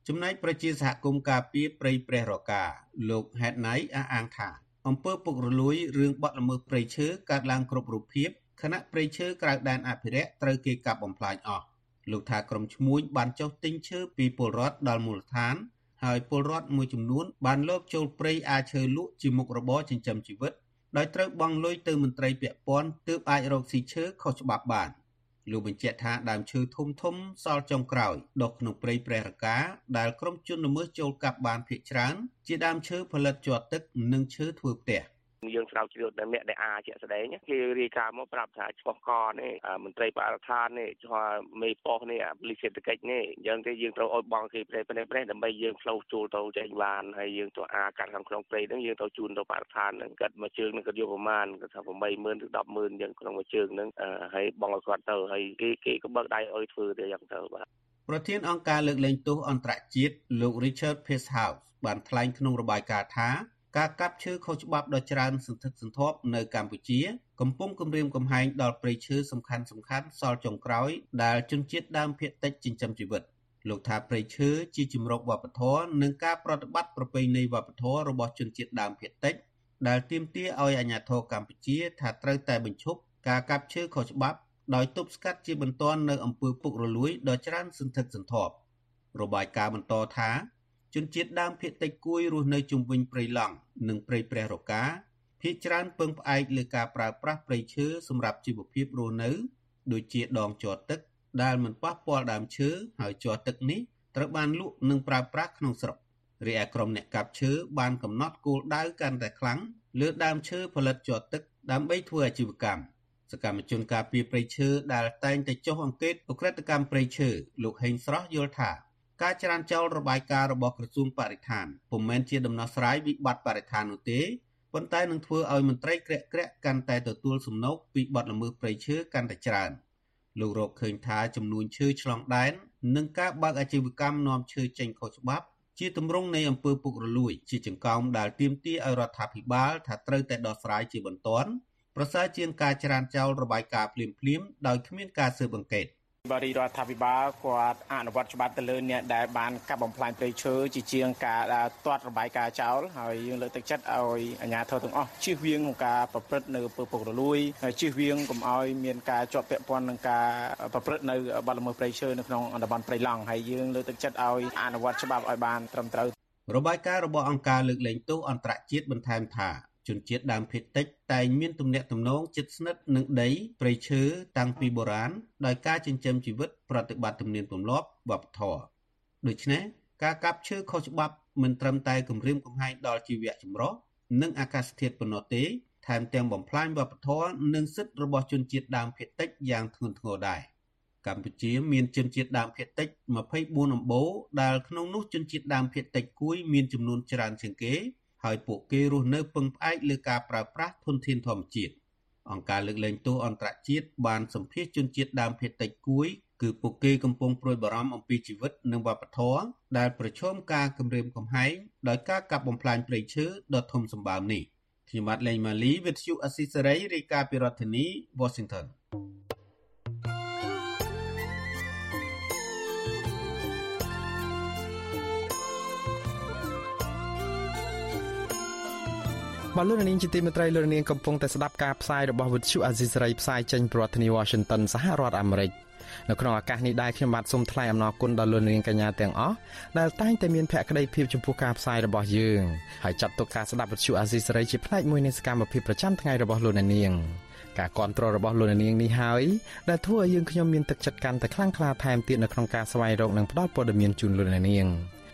ចំណែកប្រជាសហគមន៍ការពីព្រៃព្រះរកាលោកហេតណៃអះអាងថាអំពើពុករលួយរឿងបាត់ល្មើសព្រៃឈើកើតឡើងគ្រប់រូបភាពខណៈព្រៃឈើក្រៅដែនអភិរក្សត្រូវគេកាប់បំផ្លាញអស់លោកថាក្រុមឈ្មួញបានចុះទិញឈើពីពលរដ្ឋដល់មូលដ្ឋាន ហើយពលរដ្ឋមួយចំនួនបានលបចូលព្រៃអាឈើលក់ជាមុខរបរចិញ្ចឹមជីវិត ដោយត្រូវបង់លុយទៅមន្ត្រីពាក់ព័ន្ធទើបអាចរកស៊ីឈើខុសច្បាប់បានលោកបញ្ជាក់ថាដើមឈើធំធំសល់ចុងក្រោយដុះក្នុងព្រៃព្រះរកាដែលក្រុមជនល្មើសចូលកាប់បានភ ieck ច្រើន ជាដើមឈើផលិតជាប់ទឹកនិងឈើធ្វើផ្ទះ យើងស្រាវជ្រាវតែអ្នកដែលអាជាក់ស្ដែងគេរាយការណ៍មកប្រាប់ថាឆ្ពោះកនេះមន្ត្រីបរិស្ថាននេះឆ្លោះមេប៉ុស្តិ៍នេះប៉ូលីសសេដ្ឋកិច្ចនេះអញ្ចឹងទេយើងត្រូវឲ្យបងគេប្រេប្រេប្រេដើម្បីយើងផ្លោចូលទៅចេញបានហើយយើងទៅអាកាត់ខាងក្នុងព្រៃហ្នឹងយើងទៅជូនទៅបរិស្ថានហ្នឹងគាត់មួយជើងហ្នឹងគាត់យកប្រមាណគាត់ថា80000ឬ100,000អញ្ចឹងក្នុងមួយជើងហ្នឹងហើយបងឲ្យគាត់ទៅហើយគេគេក៏បើកដៃឲ្យធ្វើទៅយ៉ាងទៅបាទប្រធានអង្គការលើកលែងទោសអន្តរជាតិលោក Richard Peacehouse បានថ្លែងក្នុងរបាយការណ៍ថា ការកាប់ឈើខុសច្បាប់ដ៏ច្រើនសន្ធឹកសន្ធាប់នៅកម្ពុជា កំពុងគំរាមកំហែងដល់ព្រៃឈើសំខាន់សំខាន់សល់ចុងក្រោយដែលជនជាតិដើមភាគតិចចិញ្ចឹមជីវិតលោកថាព្រៃឈើជាជំរកវប្បធម៌និងការប្រតិបត្តិប្រពៃណីវប្បធម៌របស់ជនជាតិដើមភាគតិចដែលទាមទារឲ្យអាជ្ញាធរកម្ពុជាថាត្រូវតែបញ្ឈប់ការកាប់ឈើខុសច្បាប់ដោយទប់ស្កាត់ជាបន្ទាន់នៅអំពើពុករលួយដ៏ច្រើនសន្ធឹកសន្ធាប់របាយការណ៍បន្តថា ជនជាតិដើមភាគតិចគួយរស់នៅជុំវិញព្រៃឡង់និងព្រៃព្រះរកាភាគច្រើនពឹងផ្អែកលើការប្រើប្រាស់ព្រៃឈើសម្រាប់ជីវភាពរស់នៅ ដូចជាដងជាប់ទឹក ដែលមិនប៉ះពាល់ដើមឈើហើយជាប់ទឹកនេះត្រូវបានលក់និងប្រើប្រាស់ក្នុងស្រុករីឯក្រុមអ្នកកាប់ឈើបានកំណត់គោលដៅកាន់តែខ្លាំងលើដើមឈើផលិតជាប់ទឹកដើម្បីធ្វើអាជីវកម្មសកម្មជនការពារព្រៃឈើដែលតែងតែចុះអង្កេតអ ுக ្រិតកម្មព្រៃឈើលោកហេងស្រស់យល់ថា ការច្រានចោលរបាយការណ៍របស់ក្រសួងបរិស្ថានពុំមែនជាដំណោះស្រាយវិបត្តិបរិស្ថាននោះទេប៉ុន្តែនឹងធ្វើឲ្យមន្ត្រីក្រាក់ក្រាក់កាន់តែទទួលសំណូកពីបទល្មើសព្រៃឈើកាន់តែច្រើនលោករកឃើញថាចំនួនឈើឆ្លងដែននិងការបើកអាជីវកម្មនាំឈើចេញខុសច្បាប់ ជាទម្រង់នៃអំពើពុករលួយ ជាចង្កោមដែលទាមទារឲ្យរដ្ឋាភិបាលថាត្រូវតែដោះស្រាយជាបន្ទាន់ប្រសើរជាងការច្រានចោលរបាយការណ៍ភ្លាមៗដោយគ្មានការស៊ើបអង្កេត។ បរិរដ្ឋាភិបាលគាត់អនុវត្តច្បាប់ទៅលើអ្នកដែលបានកាប់បំផ្លាញព្រៃឈើជាជាងការទាត់របាយការណ៍ចោលហើយយើងលើកទឹកចិត្តឲ្យអាជ្ញាធរទាំងអស់ជៀសវាងក្នុងការប្រព្រឹត្តនៅពើពុករលួយហើយជៀសវាងកុំឲ្យមានការជាប់ពាក់ព័ន្ធនឹងការប្រព្រឹត្តនៅបទល្មើសព្រៃឈើនៅក្នុងតំបន់ព្រៃឡង់ហើយយើងលើកទឹកចិត្តឲ្យអនុវត្តច្បាប់ឲ្យបានត្រឹមត្រូវរបាយការណ៍របស់អង្គការលើកលែងទោសអន្តរជាតិបន្ថែមថា ជនជាតិដើមភាគតិចតែងមានទំនាក់ទំនងជិតស្និទ្ធនឹងដីព្រៃឈើតាំងពីបុរាណដោយការចិញ្ចឹមជីវិតប្រតិបត្តិទំនៀមទម្លាប់វប្បធម៌ដូច្នេះការកាប់ឈើខុសច្បាប់មិនត្រឹមតែគំរាមកំហែងដល់ជីវៈចម្រុះនិងអាកាសធាតុប៉ុណ្ណោះទេថែមទាំងបំផ្លាញវប្បធម៌និងសិទ្ធិរបស់ជនជាតិដើមភាគតិចយ៉ាងធ្ងន់ធ្ងរដែរកម្ពុជាមានជនជាតិដើមភាគតិច24អំបូរដែលក្នុងនោះជនជាតិដើមភាគតិចគួយមានចំនួនច្រើនជាងគេ ហើយពួកគេរស់នៅពឹងផ្អែកលើការប្រើប្រាស់ធនធានធម្មជាតិអង្គការលើកលែងទោសអន្តរជាតិបានសម្ភាសជនជាតិដើមភាគតិចគួយគឺពួកគេកំពុងព្រួយបារម្ភអំពីជីវិតនិងវប្បធម៌ដែលប្រឈមការគំរាមកំហែងដោយការកាប់បំផ្លាញព្រៃឈើដ៏ធំសម្បើមនេះខ្ញុំបាទលេងម៉ាលីវិទ្យុអស៊ីសេរីរាយការណ៍ពីរដ្ឋធានី Washington បាទលោកនាងជាទីមេត្រីលោកនាងកំពុងតែស្ដាប់ការផ្សាយរបស់វិទ្យុអាស៊ីសេរីផ្សាយចេញពីរដ្ឋធានី Washington សហរដ្ឋអាមេរិកនៅក្នុងឱកាសនេះដែរខ្ញុំបាទសូមថ្លែងអំណរគុណដល់លោកនាងកញ្ញាទាំងអស់ដែលតែងតែមានភក្ដីភាពចំពោះការផ្សាយរបស់យើងហើយចាត់ទុកការស្ដាប់វិទ្យុអាស៊ីសេរីជាផ្នែកមួយនៃសកម្មភាពប្រចាំថ្ងៃរបស់លោកនាងការគ្រប់គ្រងរបស់លោកនាងនេះហើយដែលធ្វើឲ្យយើងខ្ញុំមានទឹកចិត្តកាន់តែខ្លាំងក្លាថែមទៀតនៅក្នុងការស្វែងរកនិងផ្តល់ព័ត៌មានជូនលោកនាង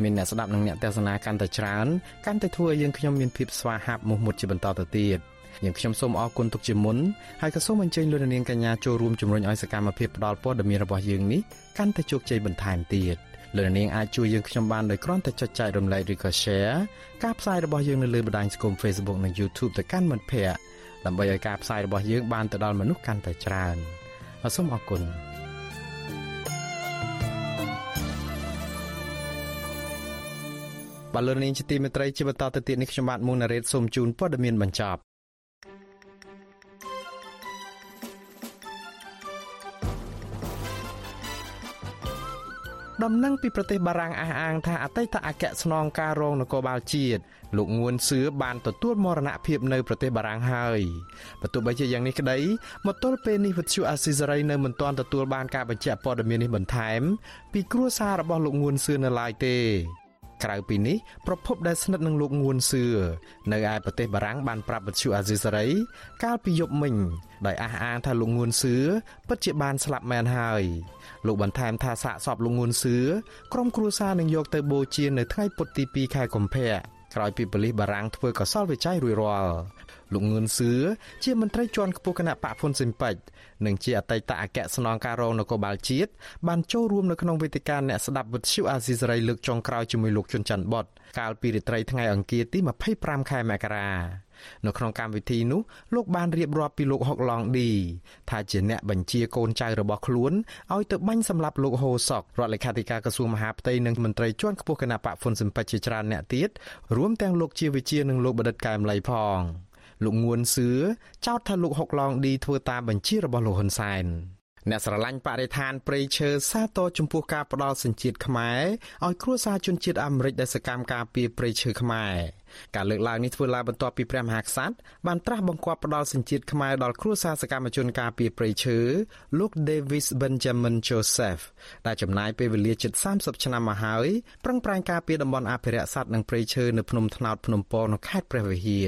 មានអ្នកស្ដាប់និងអ្នកទស្សនាកាន់តែច្រើនកាន់តែធ្វើឲ្យយើងខ្ញុំមានភាពស្វាហាប់មោះមុតជាបន្តទៅទៀតយើងខ្ញុំសូមអរគុណទុកជាមុនហើយក៏សូមអញ្ជើញលោកនាងកញ្ញាចូលរួមជំរុញឲ្យសកម្មភាពផ្តល់ព័ត៌មានរបស់យើងនេះកាន់តែជោគជ័យបន្ថែមទៀតលោកនាងអាចជួយយើងខ្ញុំបានដោយគ្រាន់តែចុចចែករំលែកឬក៏ Share ការផ្សាយរបស់យើងនៅលើបណ្ដាញសង្គម Facebook និង YouTube ទៅកាន់មិត្តភ័ក្តិដើម្បីឲ្យការផ្សាយរបស់យើងបានទៅដល់មនុស្សកាន់តែច្រើនសូមអរគុណ បលរនាងជាទីមេត្រីជាបន្តទៅទៀតនេះខ្ញុំបាទមុងណារ៉េតសូមជូនព័ត៌មានបញ្ចប់ដំណឹងពីប្រទេសបារាំងអះអាងថាអតីតអគ្គស្នងការរងនគរបាលជាតិលោកងួនសឿបានទទួលមរណភាពនៅប្រទេសបារាំងហើយបើទោះបីជាយ៉ាងនេះក្តីមកទល់ពេលនេះវិទ្យុអាស៊ីសេរីនៅមិនទាន់ទទួលបានការបញ្ជាក់ព័ត៌មាននេះបន្ថែម ពីគ្រួសាររបស់លោកងួនសឿនៅឡើយទេ ក្រៅពីនេះប្រពន្ធដែលស្និទ្ធនឹងលោកងួនសឿនៅឯប្រទេសបារាំងបានប្រាប់វិទ្យុអាស៊ីសេរីកាលពីយប់មិញដោយអះអាងថាលោកងួនសឿពិតជាបានស្លាប់មែនហើយលោកបន្ថែមថាសាកសពលោកងួនសឿក្រុមគ្រួសារនឹងយកទៅបូជានៅថ្ងៃពុធទី2ខែកុម្ភៈក្រោយពីប៉ូលីសបារាំងធ្វើកសលវិច័យរួចរាល់ លោកងឿនសឿជាមន្ត្រីជាន់ខ្ពស់គណៈបកហ៊ុនស៊ិនប៉ិចនិងជាអតីតអគ្គស្នងការរងនគរបាលជាតិបានចូលរួមនៅក្នុងវេទិកាអ្នកស្ដាប់វិទ្យុអាស៊ីសេរីលើកចុងក្រោយជាមួយលោកជុនច័ន្ទបុតកាលពីរាត្រីថ្ងៃអង្គារទី25ខែមករានៅក្នុងកម្មវិធីនោះលោកបានរៀបរាប់ពីលោកហុកឡងឌីថាជាអ្នកបញ្ជាកូនចៅរបស់ខ្លួនឲ្យទៅបាញ់សម្លាប់លោកហូសុករដ្ឋលេខាធិការក្រសួងមហាផ្ទៃនិងមន្ត្រីជាន់ខ្ពស់គណៈបកហ្វុនស៊ិនប៉ិចជាច្រើនអ្នកទៀតរួមទាំងលោកជាវិជានិងលោកបដិតកែមលីផង លោកងួនសឿចោទថាលោកហុកឡងឌីធ្វើតាមបញ្ជារបស់លោកហ៊ុនសែនអ្នកស្រឡាញ់បរិស្ថានព្រៃឈើសាទរចំពោះការផ្ដាល់សញ្ជាតិខ្មែរឲ្យគ្រួសារជនជាតិអាមេរិកដែលសកម្មការពារព្រៃឈើខ្មែរការលើកឡើងនេះធ្វើឡើងបន្ទាប់ពីព្រះមហាក្សត្របានត្រាស់បង្គាប់ផ្ដាល់សញ្ជាតិខ្មែរដល់គ្រួសារសកម្មជនការពារព្រៃឈើលោក Davis Benjamin Joseph ដែលចំណាយពេលវេលាជិត30ឆ្នាំមកហើយប្រឹងប្រែងការពារតំបន់អភិរក្សសត្វនិងព្រៃឈើនៅភ្នំថ្នោតភ្នំពងនៅខេត្តព្រះវិហារ